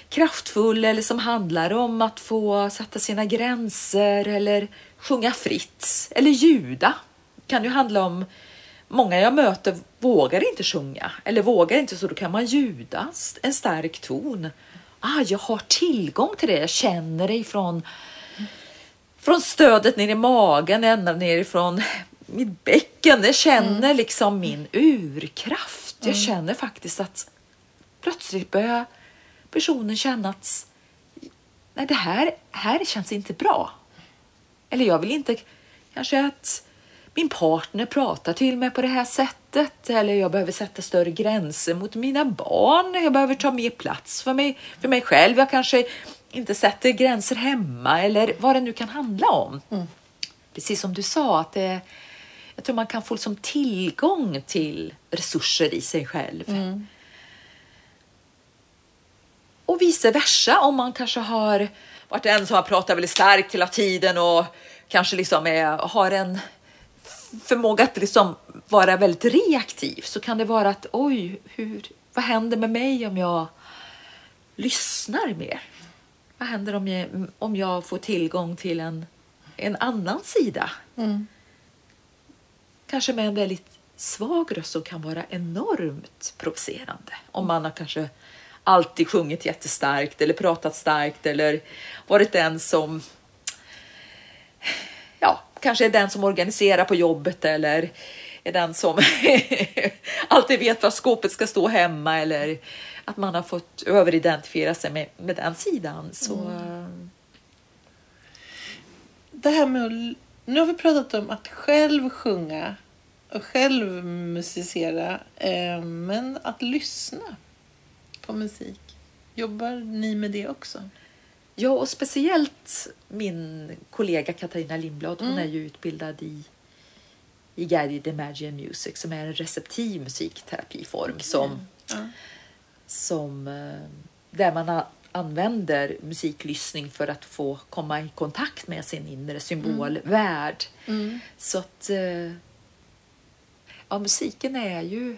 kraftfull eller som handlar om att få sätta sina gränser eller sjunga fritt eller ljuda. Det kan ju handla om Många jag möter vågar inte sjunga eller vågar inte så då kan man ljuda en stark ton. Ah, jag har tillgång till det, jag känner det ifrån från stödet ner i magen ända nerifrån mitt bäcken. Jag känner liksom min urkraft. Jag känner faktiskt att plötsligt börjar personen känna att nej, det här, här känns inte bra. Eller jag vill inte kanske att min partner pratar till mig på det här sättet. Eller jag behöver sätta större gränser mot mina barn. Jag behöver ta mer plats för mig, för mig själv. Jag kanske inte sätter gränser hemma eller vad det nu kan handla om. Precis som du sa, att det, jag tror man kan få liksom tillgång till resurser i sig själv. Och vice versa om man kanske har varit en som har pratat väldigt starkt hela tiden och kanske liksom är, har en förmåga att liksom vara väldigt reaktiv så kan det vara att oj, hur, vad händer med mig om jag lyssnar mer? Vad händer om jag, om jag får tillgång till en, en annan sida? Kanske med en väldigt svag röst som kan vara enormt provocerande. Om man har kanske alltid sjungit jättestarkt eller pratat starkt eller varit den som kanske är den som organiserar på jobbet eller är den som alltid vet var skåpet ska stå hemma eller att man har fått överidentifiera sig med, med den sidan. Så, mm. Det här med nu har vi pratat om att själv sjunga och själv musicera, eh, men att lyssna på musik. Jobbar ni med det också? Ja, och speciellt min kollega Katarina Lindblad. Mm. Hon är ju utbildad i, i Guided Imagine Music som är en receptiv musikterapiform okay. som, ja. som, eh, där man använder musiklyssning för att få komma i kontakt med sin inre symbolvärld. Mm. Mm. Så att eh, ja, musiken är ju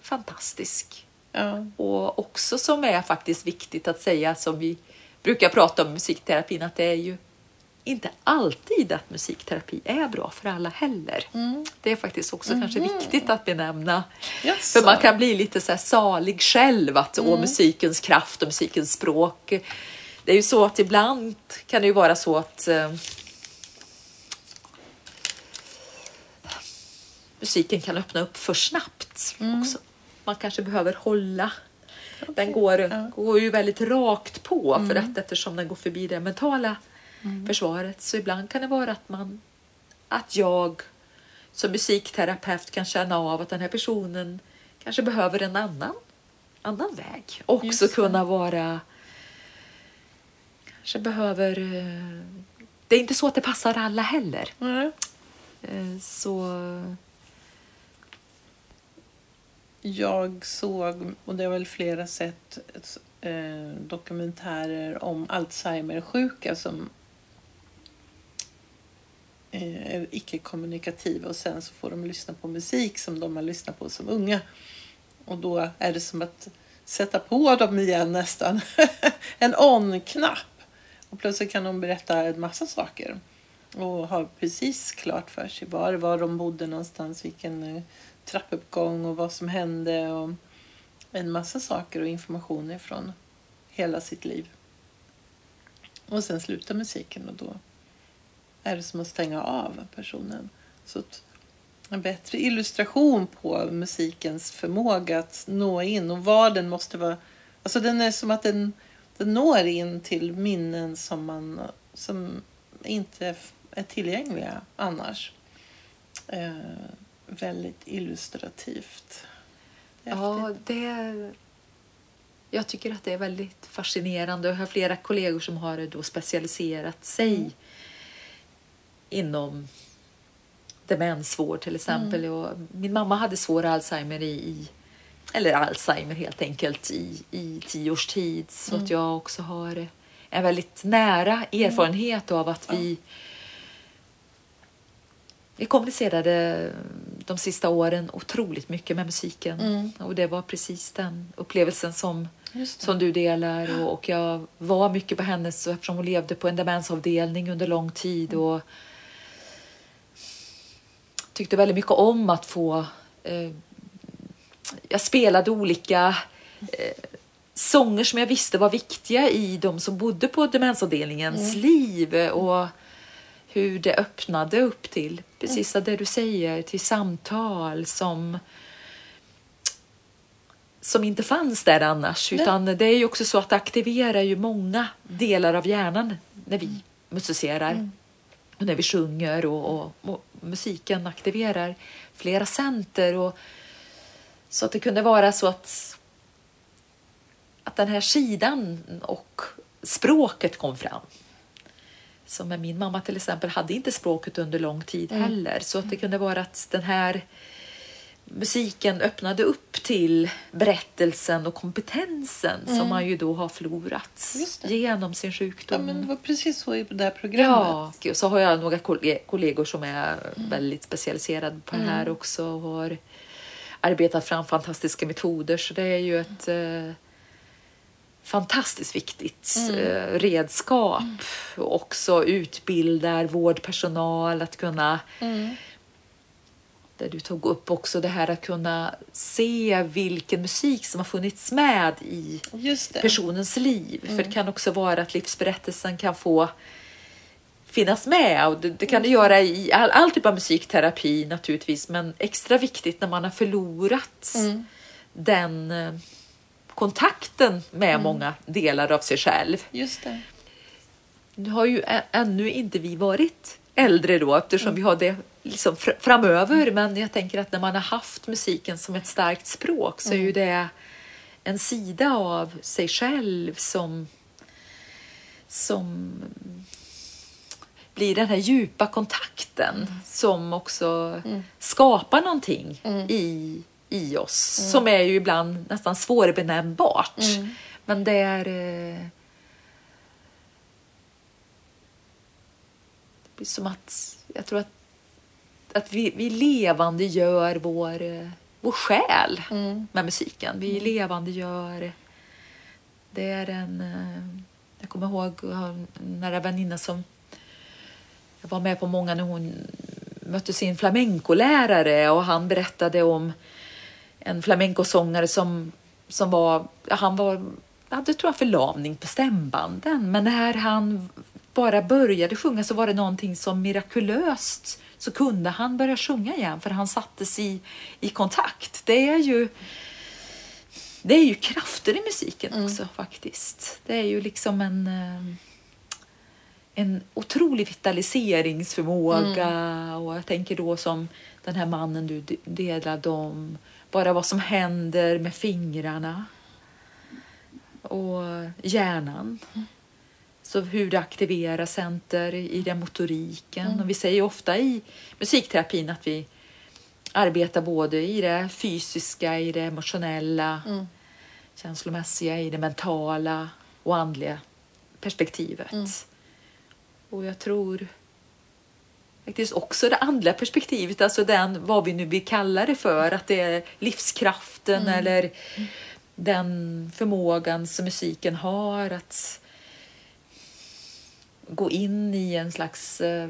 fantastisk. Ja. Och också som är faktiskt viktigt att säga som vi brukar prata om musikterapin att det är ju inte alltid att musikterapi är bra för alla heller. Mm. Det är faktiskt också mm. kanske viktigt att benämna. Yes. För man kan bli lite så här salig själv att mm. musikens kraft och musikens språk. Det är ju så att ibland kan det ju vara så att eh, musiken kan öppna upp för snabbt mm. också. Man kanske behöver hålla. Okay. Den går, ja. går ju väldigt rakt på mm. för att eftersom den går förbi det mentala mm. försvaret. Så ibland kan det vara att man att jag som musikterapeut kan känna av att den här personen kanske behöver en annan, annan väg. Också kunna vara kanske behöver eh, det är inte så att det passar alla heller. Mm. Så jag såg, och det har väl flera sett, eh, dokumentärer om Alzheimer-sjuka som eh, är icke-kommunikativa och sen så får de lyssna på musik som de har lyssnat på som unga. Och då är det som att sätta på dem igen nästan. en on-knapp. Och plötsligt kan de berätta en massa saker. Och ha precis klart för sig var, var de bodde någonstans, vilken eh, trappuppgång och vad som hände och en massa saker och information från hela sitt liv. Och sen slutar musiken och då är det som att stänga av personen. Så en bättre illustration på musikens förmåga att nå in och vad den måste vara. Alltså den är som att den, den når in till minnen som, man, som inte är tillgängliga annars. Eh, väldigt illustrativt. Ja, det... Jag tycker att det är väldigt fascinerande. Jag har flera kollegor som har då specialiserat sig mm. inom demensvård till exempel. Mm. Och min mamma hade svår Alzheimer i, eller Alzheimer helt enkelt i, i tio års tid. Så mm. att jag också har en väldigt nära erfarenhet av att vi vi kommunicerade de sista åren otroligt mycket med musiken. Mm. Och det var precis den upplevelsen som, som du delar. Och, och, jag var mycket på hennes eftersom hon levde på en demensavdelning under lång tid. Mm. Och tyckte väldigt mycket om att få... Eh, jag spelade olika eh, sånger som jag visste var viktiga i de som bodde på demensavdelningens mm. liv. Och hur det öppnade upp till, precis det du säger, till samtal som som inte fanns där annars. Nej. Utan det är ju också så att det aktiverar ju många delar av hjärnan när vi musicerar. Mm. Och när vi sjunger och, och, och, musiken aktiverar flera center. Och, så att det kunde vara så att, att den här sidan och språket kom fram. Som med min mamma till exempel hade inte språket under lång tid mm. heller. Så att det kunde vara att den här musiken öppnade upp till berättelsen och kompetensen mm. som man ju då har förlorat genom sin sjukdom. Ja, men det var precis så i det här programmet. Ja, och så har jag några kollegor som är mm. väldigt specialiserade på det här mm. också och har arbetat fram fantastiska metoder. Så det är ju ett eh, fantastiskt viktigt mm. Eh, redskap. Mm. Också utbildar vårdpersonal att kunna mm. där du tog upp också det här att kunna se vilken musik som har funnits med i personens liv. För det kan också vara att livsberättelsen kan få finnas med och det, det kan det göra i all, all typ av musikterapi naturligtvis men extra viktigt när man har förlorat Mm. den eh, kontakten med många delar av sig själv. Just det. Nu har ju ännu inte vi varit äldre då eftersom vi har det liksom fr- framöver. Men jag tänker att när man har haft musiken som ett starkt språk så är ju det en sida av sig själv som som blir den här djupa kontakten som också skapar någonting i, i oss som är ju ibland nästan svårbenämnbart. Men det är eh, det blir som att jag tror att, att vi, vi levande gör vår, eh, vår själ med musiken. Vi levande gör det är en... eh, Jag kommer ihåg en nära väninna som jag var med på många när hon mötte sin flamencolärare och han berättade om en flamencosångare som, som var, han var, hade tror jag förlamning på stämbanden. Men när han bara började sjunga så var det någonting som mirakulöst så kunde han börja sjunga igen för han sattes i, i kontakt. Det är ju det är ju krafter i musiken också faktiskt. Det är ju liksom en eh, en otrolig vitaliseringsförmåga. Och jag tänker då som den här mannen du de- delade om, bara vad som händer med fingrarna och hjärnan. Så hur det aktiverar center i den motoriken. Och vi säger ofta i musikterapin att vi arbetar både i det fysiska, i det emotionella, känslomässiga, i det mentala och andliga perspektivet. Och jag tror faktiskt också det andliga perspektivet, alltså den, vad vi nu vill kalla det för, att det är livskraften eller den förmågan som musiken har att gå in i en slags eh,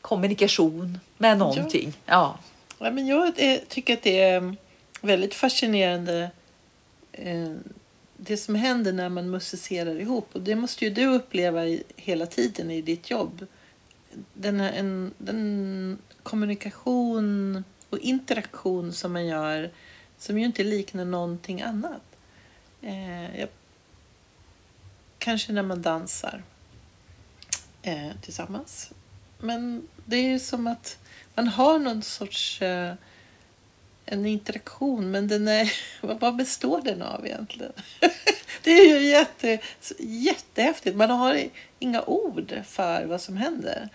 kommunikation med någonting. Ja. Ja, men jag tycker att det är väldigt fascinerande eh, det som händer när man musicerar ihop. Och det måste ju du uppleva i, hela tiden i ditt jobb. Den, en, den kommunikation och interaktion som man gör som ju inte liknar någonting annat. Eh, jag, kanske när man dansar eh, tillsammans. Men det är ju som att man har någon sorts eh, en interaktion, men den är, vad består den av egentligen? det är ju jätte, jättehäftigt. Man har inga ord för vad som händer.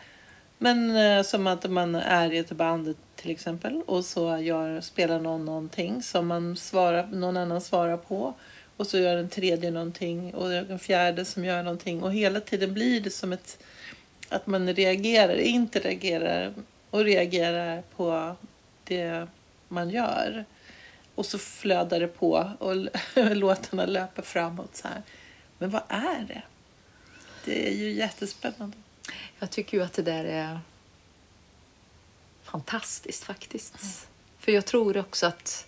Men eh, som att man är i ett band till exempel och så gör, spelar någon någonting som man svarar, någon annan svarar på. Och så gör den tredje någonting och den fjärde som gör någonting. Och hela tiden blir det som ett att man reagerar, interagerar och reagerar på det man gör. Och så flödar det på och låtarna löper framåt så här. Men vad är det? Det är ju jättespännande. Jag tycker ju att det där är fantastiskt faktiskt. För jag tror också att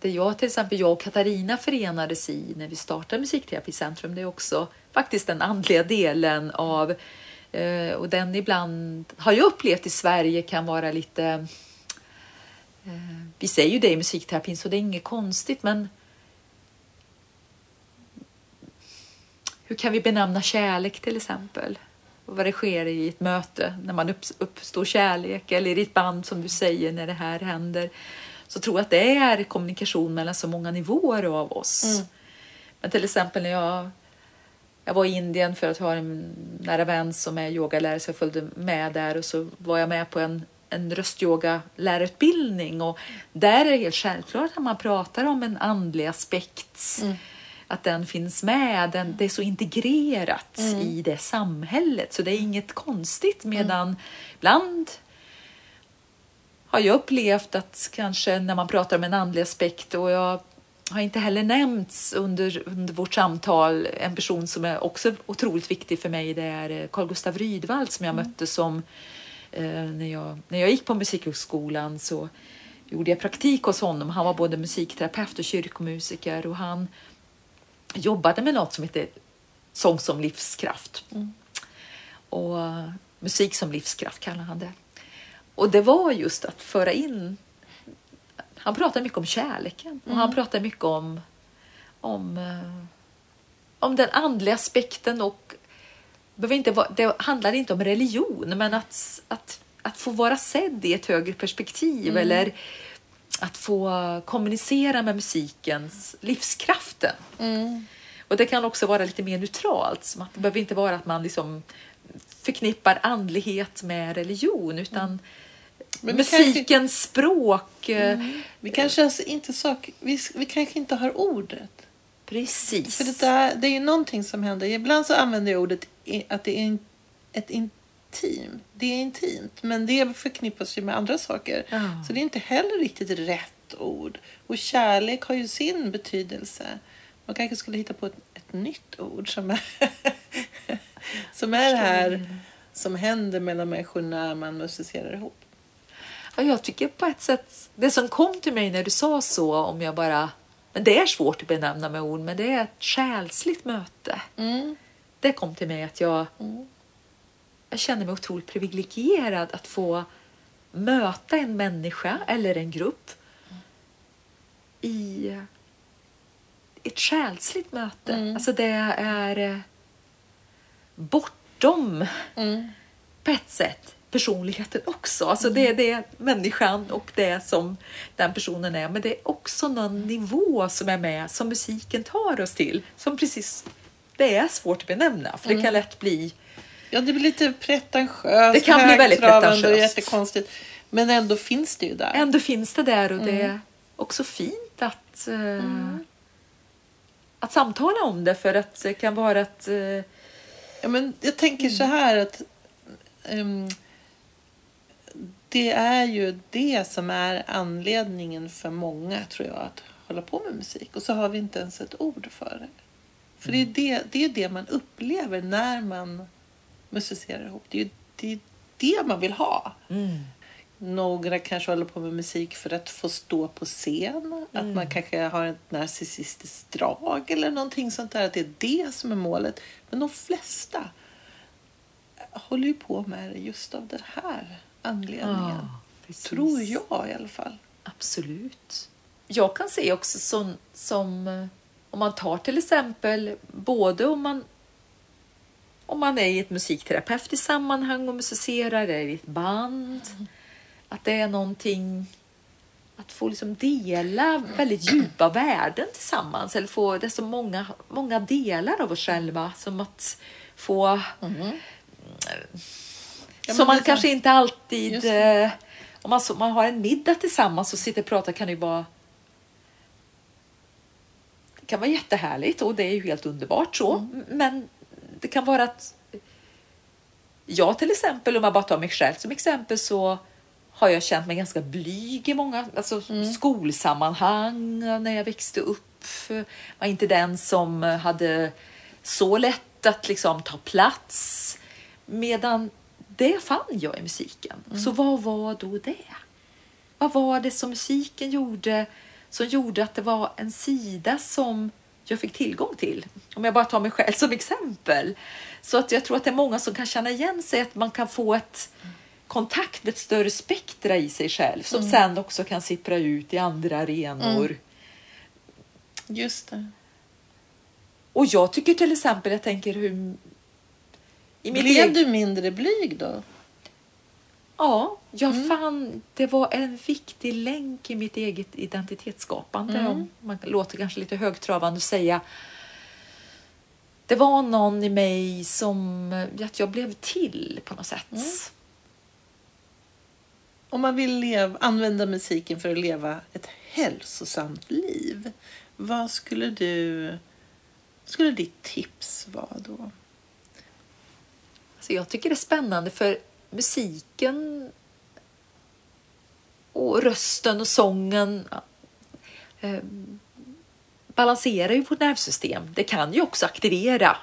det jag till exempel, jag och Katarina förenades i när vi startade Musikterapicentrum, det är också faktiskt den andliga delen av eh, och den ibland har jag upplevt i Sverige kan vara lite vi säger ju det i musikterapin så det är inget konstigt men hur kan vi benämna kärlek till exempel? Och vad det sker i ett möte när man upp, uppstår kärlek eller i ett band som du säger när det här händer. Så tror jag att det är kommunikation mellan så många nivåer av oss. Men till exempel när jag, jag var i Indien för att ha en nära vän som är yogalärare så jag följde med där och så var jag med på en, en röstyoga-lärarutbildning. Och där är det helt självklart att man pratar om en andlig aspekt. Att den finns med. Den, det är så integrerat i det samhället. Så det är inget konstigt medan ibland har jag upplevt att kanske när man pratar om en andlig aspekt och jag har inte heller nämnts under, under vårt samtal en person som är också otroligt viktig för mig. Det är Carl Gustav Rydvall som jag mötte som Eh, när, jag, när jag gick på Musikhögskolan så gjorde jag praktik hos honom. Han var både musikterapeut och kyrkomusiker och han jobbade med något som heter sång som livskraft. Mm. Och musik som livskraft kallar han det. Och det var just att föra in... Han pratade mycket om kärleken och han pratade mycket om, om, eh, om den andliga aspekten och behöver inte vara, det handlar inte om religion, men att, att, att få vara sedd i ett högre perspektiv eller att få kommunicera med musikens livskraften. Mm. Och det kan också vara lite mer neutralt, som att det behöver inte vara att man liksom förknippar andlighet med religion, utan Men vi kanske- musikens språk. eh, Vi kanske alltså inte sak, vi, vi kanske inte har ordet. Precis. För det, där, det är ju någonting som händer. Ibland så använder jag ordet att det är ett intimt. Det är intimt, men det förknippas ju med andra saker. Ja. Så det är inte heller riktigt rätt ord. Och kärlek har ju sin betydelse. Man kanske skulle hitta på ett, ett nytt ord som är, som är det här som händer mellan människor när man musicerar ihop. Ja, jag tycker på ett sätt, det som kom till mig när du sa så, om jag bara, men det är svårt att benämna med ord, men det är ett själsligt möte. Mm. Det kom till mig att jag, Mm. jag känner mig otroligt privilegierad att få möta en människa eller en grupp i ett själsligt möte. Mm. Alltså det är eh, bortom Mm. på ett sätt personligheten också. Alltså det, är det är människan och det som den personen är. Men det är också någon nivå som är med som musiken tar oss till. Som precis, det är svårt att benämna för det kan lätt bli Ja, det blir lite pretentiöst. Det kan bli väldigt högtravande och pretentiöst. jättekonstigt. Men ändå finns det ju där. Ändå finns det där och det är också fint att, eh, att samtala om det för att det kan vara att eh, Ja, men jag tänker så här att ehm, det är ju det som är anledningen för många, tror jag, att hålla på med musik. Och så har vi inte ens ett ord för det. För det, är det, det är det man upplever när man musicerar ihop. Det är det, är det man vill ha. Några kanske håller på med musik för att få stå på scen. Att man kanske har ett narcissistiskt drag eller någonting sånt där. Att det är det som är målet. Men de flesta håller ju på med det just av den här anledningen. Ja. Tror jag i alla fall. Absolut. Jag kan se också som, som eh, om man tar till exempel både om man om man är i ett musikterapeutiskt sammanhang och musicerar eller i ett band. Att det är någonting att få liksom dela väldigt djupa värden tillsammans. Eller få, det är så många, många delar av oss själva. Som att få Ja, men man är kanske så. inte alltid... Eh, om man, så, man har en middag tillsammans och sitter och pratar kan det ju vara... Det kan vara jättehärligt och det är ju helt underbart så. Mm. Men det kan vara att... Jag till exempel, om jag bara tar mig själv som exempel så har jag känt mig ganska blyg i många alltså Mm. skolsammanhang när jag växte upp. var inte den som hade så lätt att liksom ta plats. Medan det fann jag i musiken. Så vad var då det? Vad var det som musiken gjorde som gjorde att det var en sida som jag fick tillgång till? Om jag bara tar mig själv som exempel. Så att jag tror att det är många som kan känna igen sig att man kan få ett kontakt med ett större spektra i sig själv som sen också kan sippra ut i andra arenor. Just det. Och jag tycker till exempel, jag tänker hur... I mitt Blev du mindre blyg då? Ja, jag fann det var en viktig länk i mitt eget identitetsskapande. Om man låter kanske lite högtravande att säga. Det var någon i mig som att jag blev till på något sätt. Om man vill leva, använda musiken för att leva ett hälsosamt liv, vad skulle du skulle ditt tips vara då? Så jag tycker det är spännande för musiken och rösten och sången eh, balanserar ju vårt nervsystem. Det kan ju också aktivera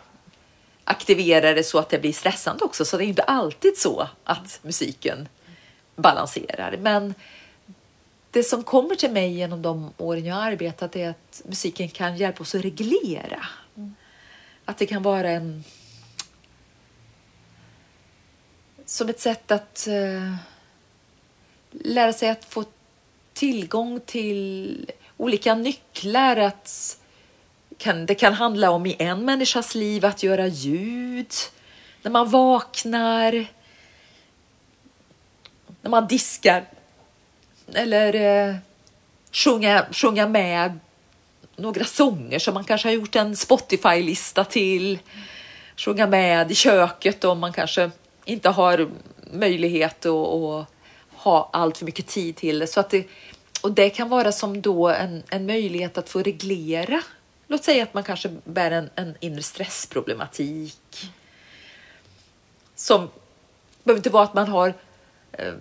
aktivera det så att det blir stressande också. Så det är inte alltid så att musiken balanserar. Men det som kommer till mig genom de åren jag har arbetat är att musiken kan hjälpa oss att reglera. Att det kan vara en som ett sätt att uh, lära sig att få tillgång till olika nycklar. Att kan, det kan handla om i en människas liv att göra ljud när man vaknar, när man diskar eller uh, sjunga, sjunga med några sånger som man kanske har gjort en Spotify-lista till. Sjunga med i köket om man kanske inte har möjlighet att, att ha allt för mycket tid till det. Så att det. Och det kan vara som då en, en möjlighet att få reglera. Låt säga att man kanske bär en, en inre stressproblematik. Som behöver inte vara att man har eh,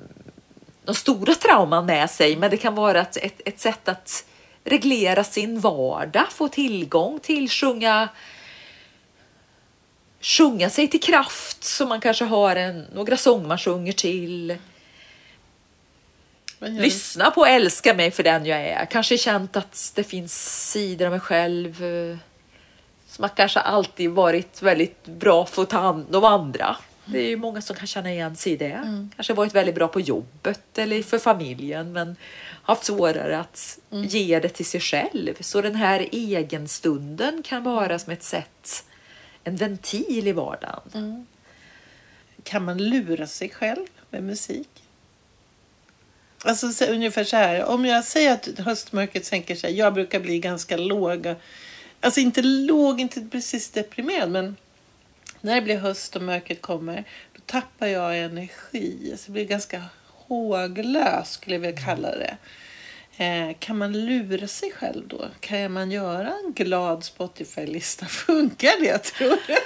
de stora trauman med sig, men det kan vara ett, ett, ett sätt att reglera sin vardag, få tillgång till sjunga sjunga sig till kraft så man kanske har en, några sånger man sjunger till. Lyssna på Älska mig för den jag är. Kanske känt att det finns sidor av mig själv eh, som har kanske alltid varit väldigt bra för att ta hand om andra. Det är ju många som kan känna igen sig i det. Mm. Kanske varit väldigt bra på jobbet eller för familjen men haft svårare att mm. ge det till sig själv. Så den här egenstunden kan vara som ett sätt en ventil i vardagen. Mm. Kan man lura sig själv med musik? Alltså så, ungefär så här, om jag säger att höstmörkret sänker sig, jag brukar bli ganska låg. Alltså inte låg, inte precis deprimerad, men när det blir höst och mörkret kommer, då tappar jag energi. Alltså jag blir ganska håglös skulle jag vilja kalla det. Eh, kan man lura sig själv då? Kan man göra en glad Spotify-lista? Funkar det tror du?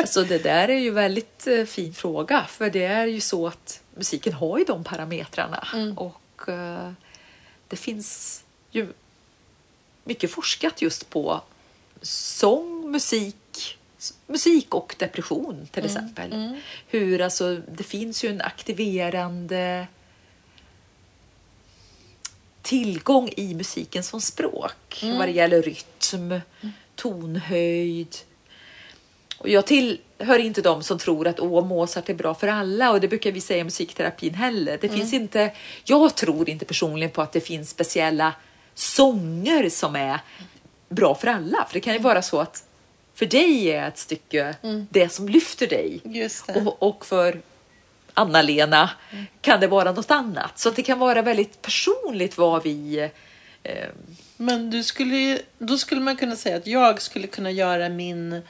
alltså det där är ju väldigt eh, fin fråga för det är ju så att musiken har ju de parametrarna mm. och eh, det finns ju mycket forskat just på sång, musik, musik och depression till mm. exempel. Mm. Hur alltså, det finns ju en aktiverande tillgång i musiken som språk mm. vad det gäller rytm, tonhöjd. Och jag tillhör inte de som tror att Åh, Mozart är bra för alla och det brukar vi säga i musikterapin heller. Det mm. finns inte, jag tror inte personligen på att det finns speciella sånger som är bra för alla. För det kan ju vara så att för dig är ett stycke mm. det som lyfter dig. Och, och för Anna-Lena kan det vara något annat. Så det kan vara väldigt personligt vad vi... Eh... Men du skulle, då skulle man kunna säga att jag skulle kunna göra min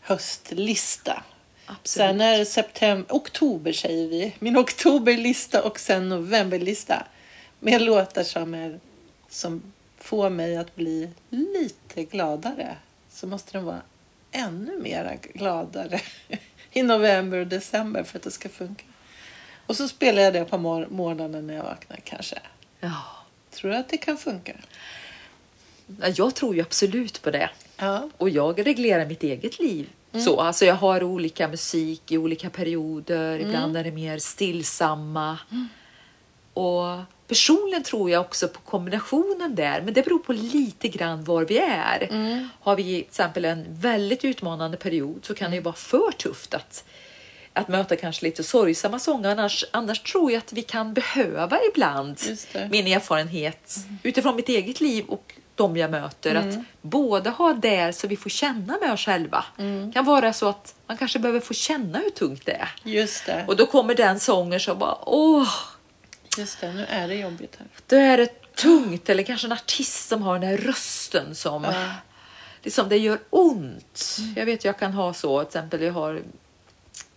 höstlista. Absolut. Sen är september, oktober säger vi. Min oktoberlista och sen novemberlista. Med låtar som, är, som får mig att bli lite gladare. Så måste den vara ännu mer gladare i november och december för att det ska funka. Och så spelar jag det på mor morgonen när jag vaknar kanske. Ja. Tror du att det kan funka? Jag tror ju absolut på det. Ja. Och jag reglerar mitt eget liv mm. så. Alltså jag har olika musik i olika perioder. Mm. Ibland är det mer stillsamma. Mm. Och personligen tror jag också på kombinationen där, men det beror på lite grann var vi är. Mm. Har vi till exempel en väldigt utmanande period så kan det ju vara för tufft att att möta kanske lite sorgsamma sånger. Annars, annars tror jag att vi kan behöva ibland min erfarenhet mm. utifrån mitt eget liv och de jag möter. Mm. Att både ha det så vi får känna med oss själva. Mm. kan vara så att man kanske behöver få känna hur tungt det är. Just det. Och då kommer den sången som bara åh. Just det, nu är det jobbigt här. Då är det tungt eller kanske en artist som har den här rösten som liksom det gör ont. Mm. Jag vet jag kan ha så, till exempel jag har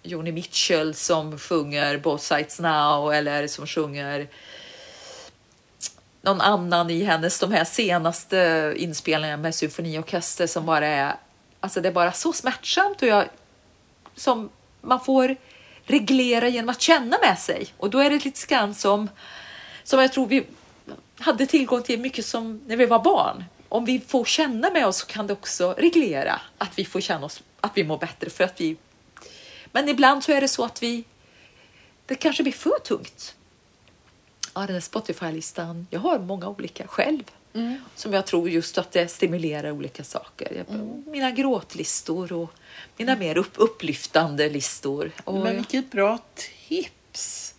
Joni Mitchell som sjunger Both Sides Now eller som sjunger någon annan i hennes de här senaste inspelningarna med symfoniorkester som bara är, alltså det är bara så smärtsamt och jag som man får reglera genom att känna med sig och då är det lite grann som som jag tror vi hade tillgång till mycket som när vi var barn. Om vi får känna med oss så kan det också reglera att vi får känna oss att vi mår bättre för att vi... Men ibland så är det så att vi... Det kanske blir för tungt. Ja, den där Spotify-listan. Jag har många olika själv. Som jag tror just att det stimulerar olika saker. Jag, Mina gråtlistor och mina mer upp, upplyftande listor. Och Men vilket bra tips!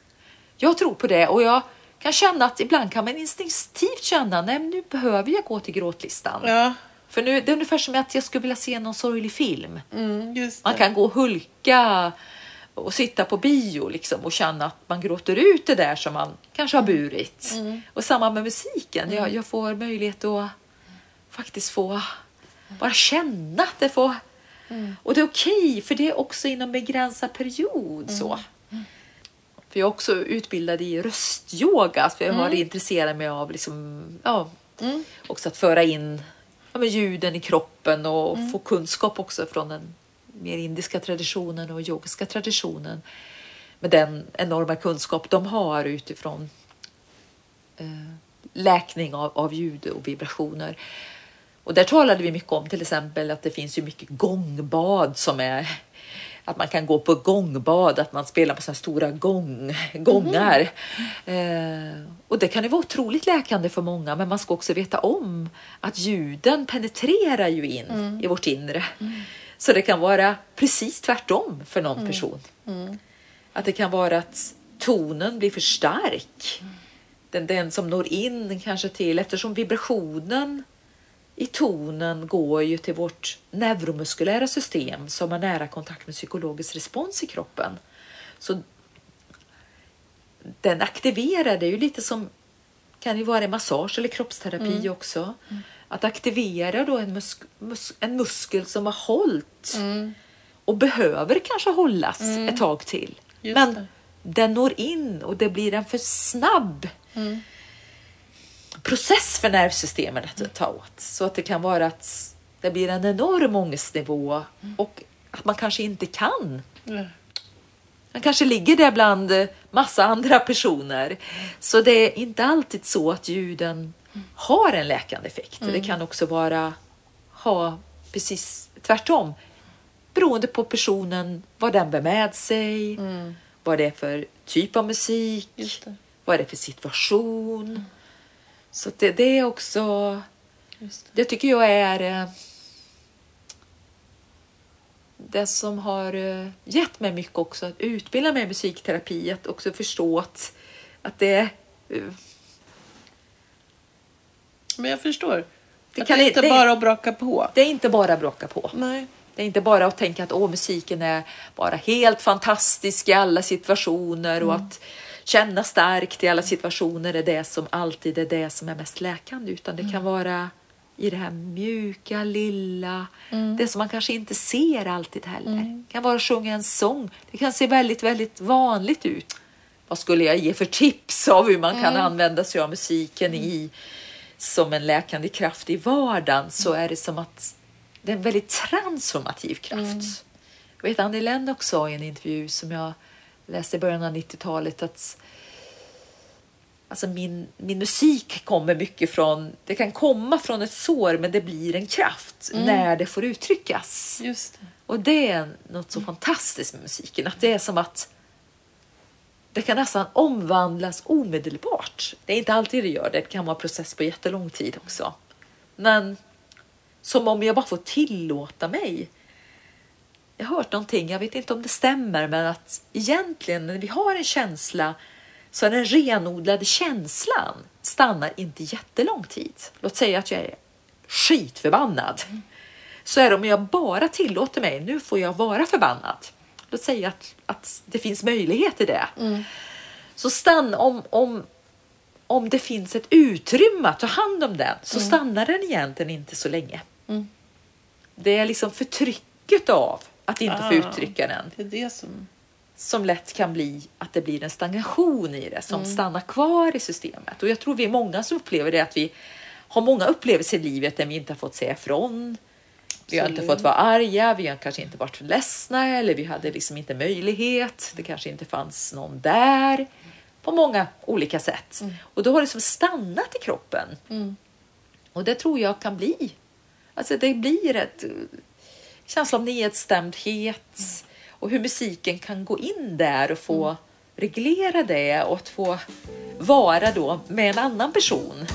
jag tror på det och jag kan känna att ibland kan man instinktivt känna nej nu behöver jag gå till gråtlistan. Ja, För nu, det är ungefär som att jag skulle vilja se någon sorglig film. mm, Man kan gå och hulka och sitta på bio liksom och känna att man gråter ut det där som man kanske har burit. Och samma med musiken. Jag, jag får möjlighet att faktiskt få bara känna att det får... Och det är okej, för det är också inom begränsad period. så. För jag är också utbildad i röstyoga, för jag har intresserat mig av liksom, ja, också att föra in ja, men ljuden i kroppen och få kunskap också från den mer indiska traditionen och yogiska traditionen. Med den enorma kunskap de har utifrån eh, läkning av, av ljud och vibrationer. Och där talade vi mycket om till exempel att det finns ju mycket gångbad som är att man kan gå på gångbad, att man spelar på sådana stora gång, gångar. Eh, och det kan ju vara otroligt läkande för många, men man ska också veta om att ljuden penetrerar ju in i vårt inre. Så det kan vara precis tvärtom för någon person. Att det kan vara att tonen blir för stark. Den, den som når in kanske till, eftersom vibrationen i tonen går ju till vårt neuromuskulära system som har nära kontakt med psykologisk respons i kroppen. Så den aktiverar, det är ju lite som kan ju vara massage eller kroppsterapi också. Att aktivera då en, musk, mus, en muskel som har hållit och behöver kanske hållas ett tag till. Just Men det. den når in och det blir en för snabb process för nervsystemet att ta åt. Så att det kan vara att det blir en enorm ångestnivå och att man kanske inte kan. Ja. Man kanske ligger där bland massa andra personer. Så det är inte alltid så att ljuden har en läkande effekt. Det kan också vara ha precis tvärtom. Beroende på personen, vad den bär med sig, vad det är för typ av musik, Just det. vad är för situation. Så det, det är också, Just det tycker jag är eh, det som har eh, gett mig mycket också att utbilda mig i musikterapi, att också förstå att, att det eh, Men jag förstår. Det kan det är inte det- bara att braka på. det är inte bara att bråka på. Nej. Det är inte bara att tänka att Åh, musiken är bara helt fantastisk i alla situationer och att känna starkt i alla situationer är det som alltid är det som är mest läkande. Utan det kan vara i det här mjuka, lilla, det som man kanske inte ser alltid heller. Det kan vara att sjunga en sång. Det kan se väldigt, väldigt vanligt ut. Vad skulle jag ge för tips av hur man kan använda sig av musiken i som en läkande kraft i vardagen så är det som att det är en väldigt transformativ kraft. Jag vet Annie Lennox sa i en intervju som jag läste i början av 90-talet att alltså min, min musik kommer mycket från, det kan komma från ett sår men det blir en kraft när det får uttryckas. Det. Och det är något så fantastiskt med musiken, att det är som att det kan nästan omvandlas omedelbart. Det är inte alltid det gör det, det kan vara en process på jättelång tid också. Men som om jag bara får tillåta mig. Jag har hört någonting, jag vet inte om det stämmer, men att egentligen när vi har en känsla så är den renodlade känslan stannar inte jättelång tid. Låt säga att jag är skitförbannad. Så är det om jag bara tillåter mig, nu får jag vara förbannad. Låt säga att, att det finns möjlighet till det. Så stanna, om, om, om det finns ett utrymme att ta hand om den så stannar den egentligen inte så länge. Det är liksom förtrycket av att inte få Ah. uttrycka den Det är det som... som lätt kan bli att det blir en stagnation i det som stannar kvar i systemet. Och jag tror vi är många som upplever det att vi har många upplevelser i livet där vi inte har fått säga ifrån. Vi har inte fått vara arga, vi har kanske inte varit ledsna eller vi hade liksom inte möjlighet. Det kanske inte fanns någon där på många olika sätt. Och då har det som stannat i kroppen. Och det tror jag kan bli. Alltså det blir ett känsla av nedstämdhet och hur musiken kan gå in där och få Mm. reglera det och att få vara då med en annan person.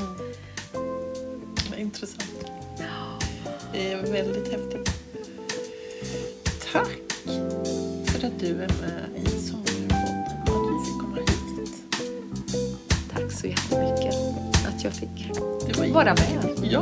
Vad Intressant. Det är väldigt häftigt. Tack för att du är med i Sångarpodden och att vi fick komma hit. Tack så jättemycket att jag fick vara med. Ja!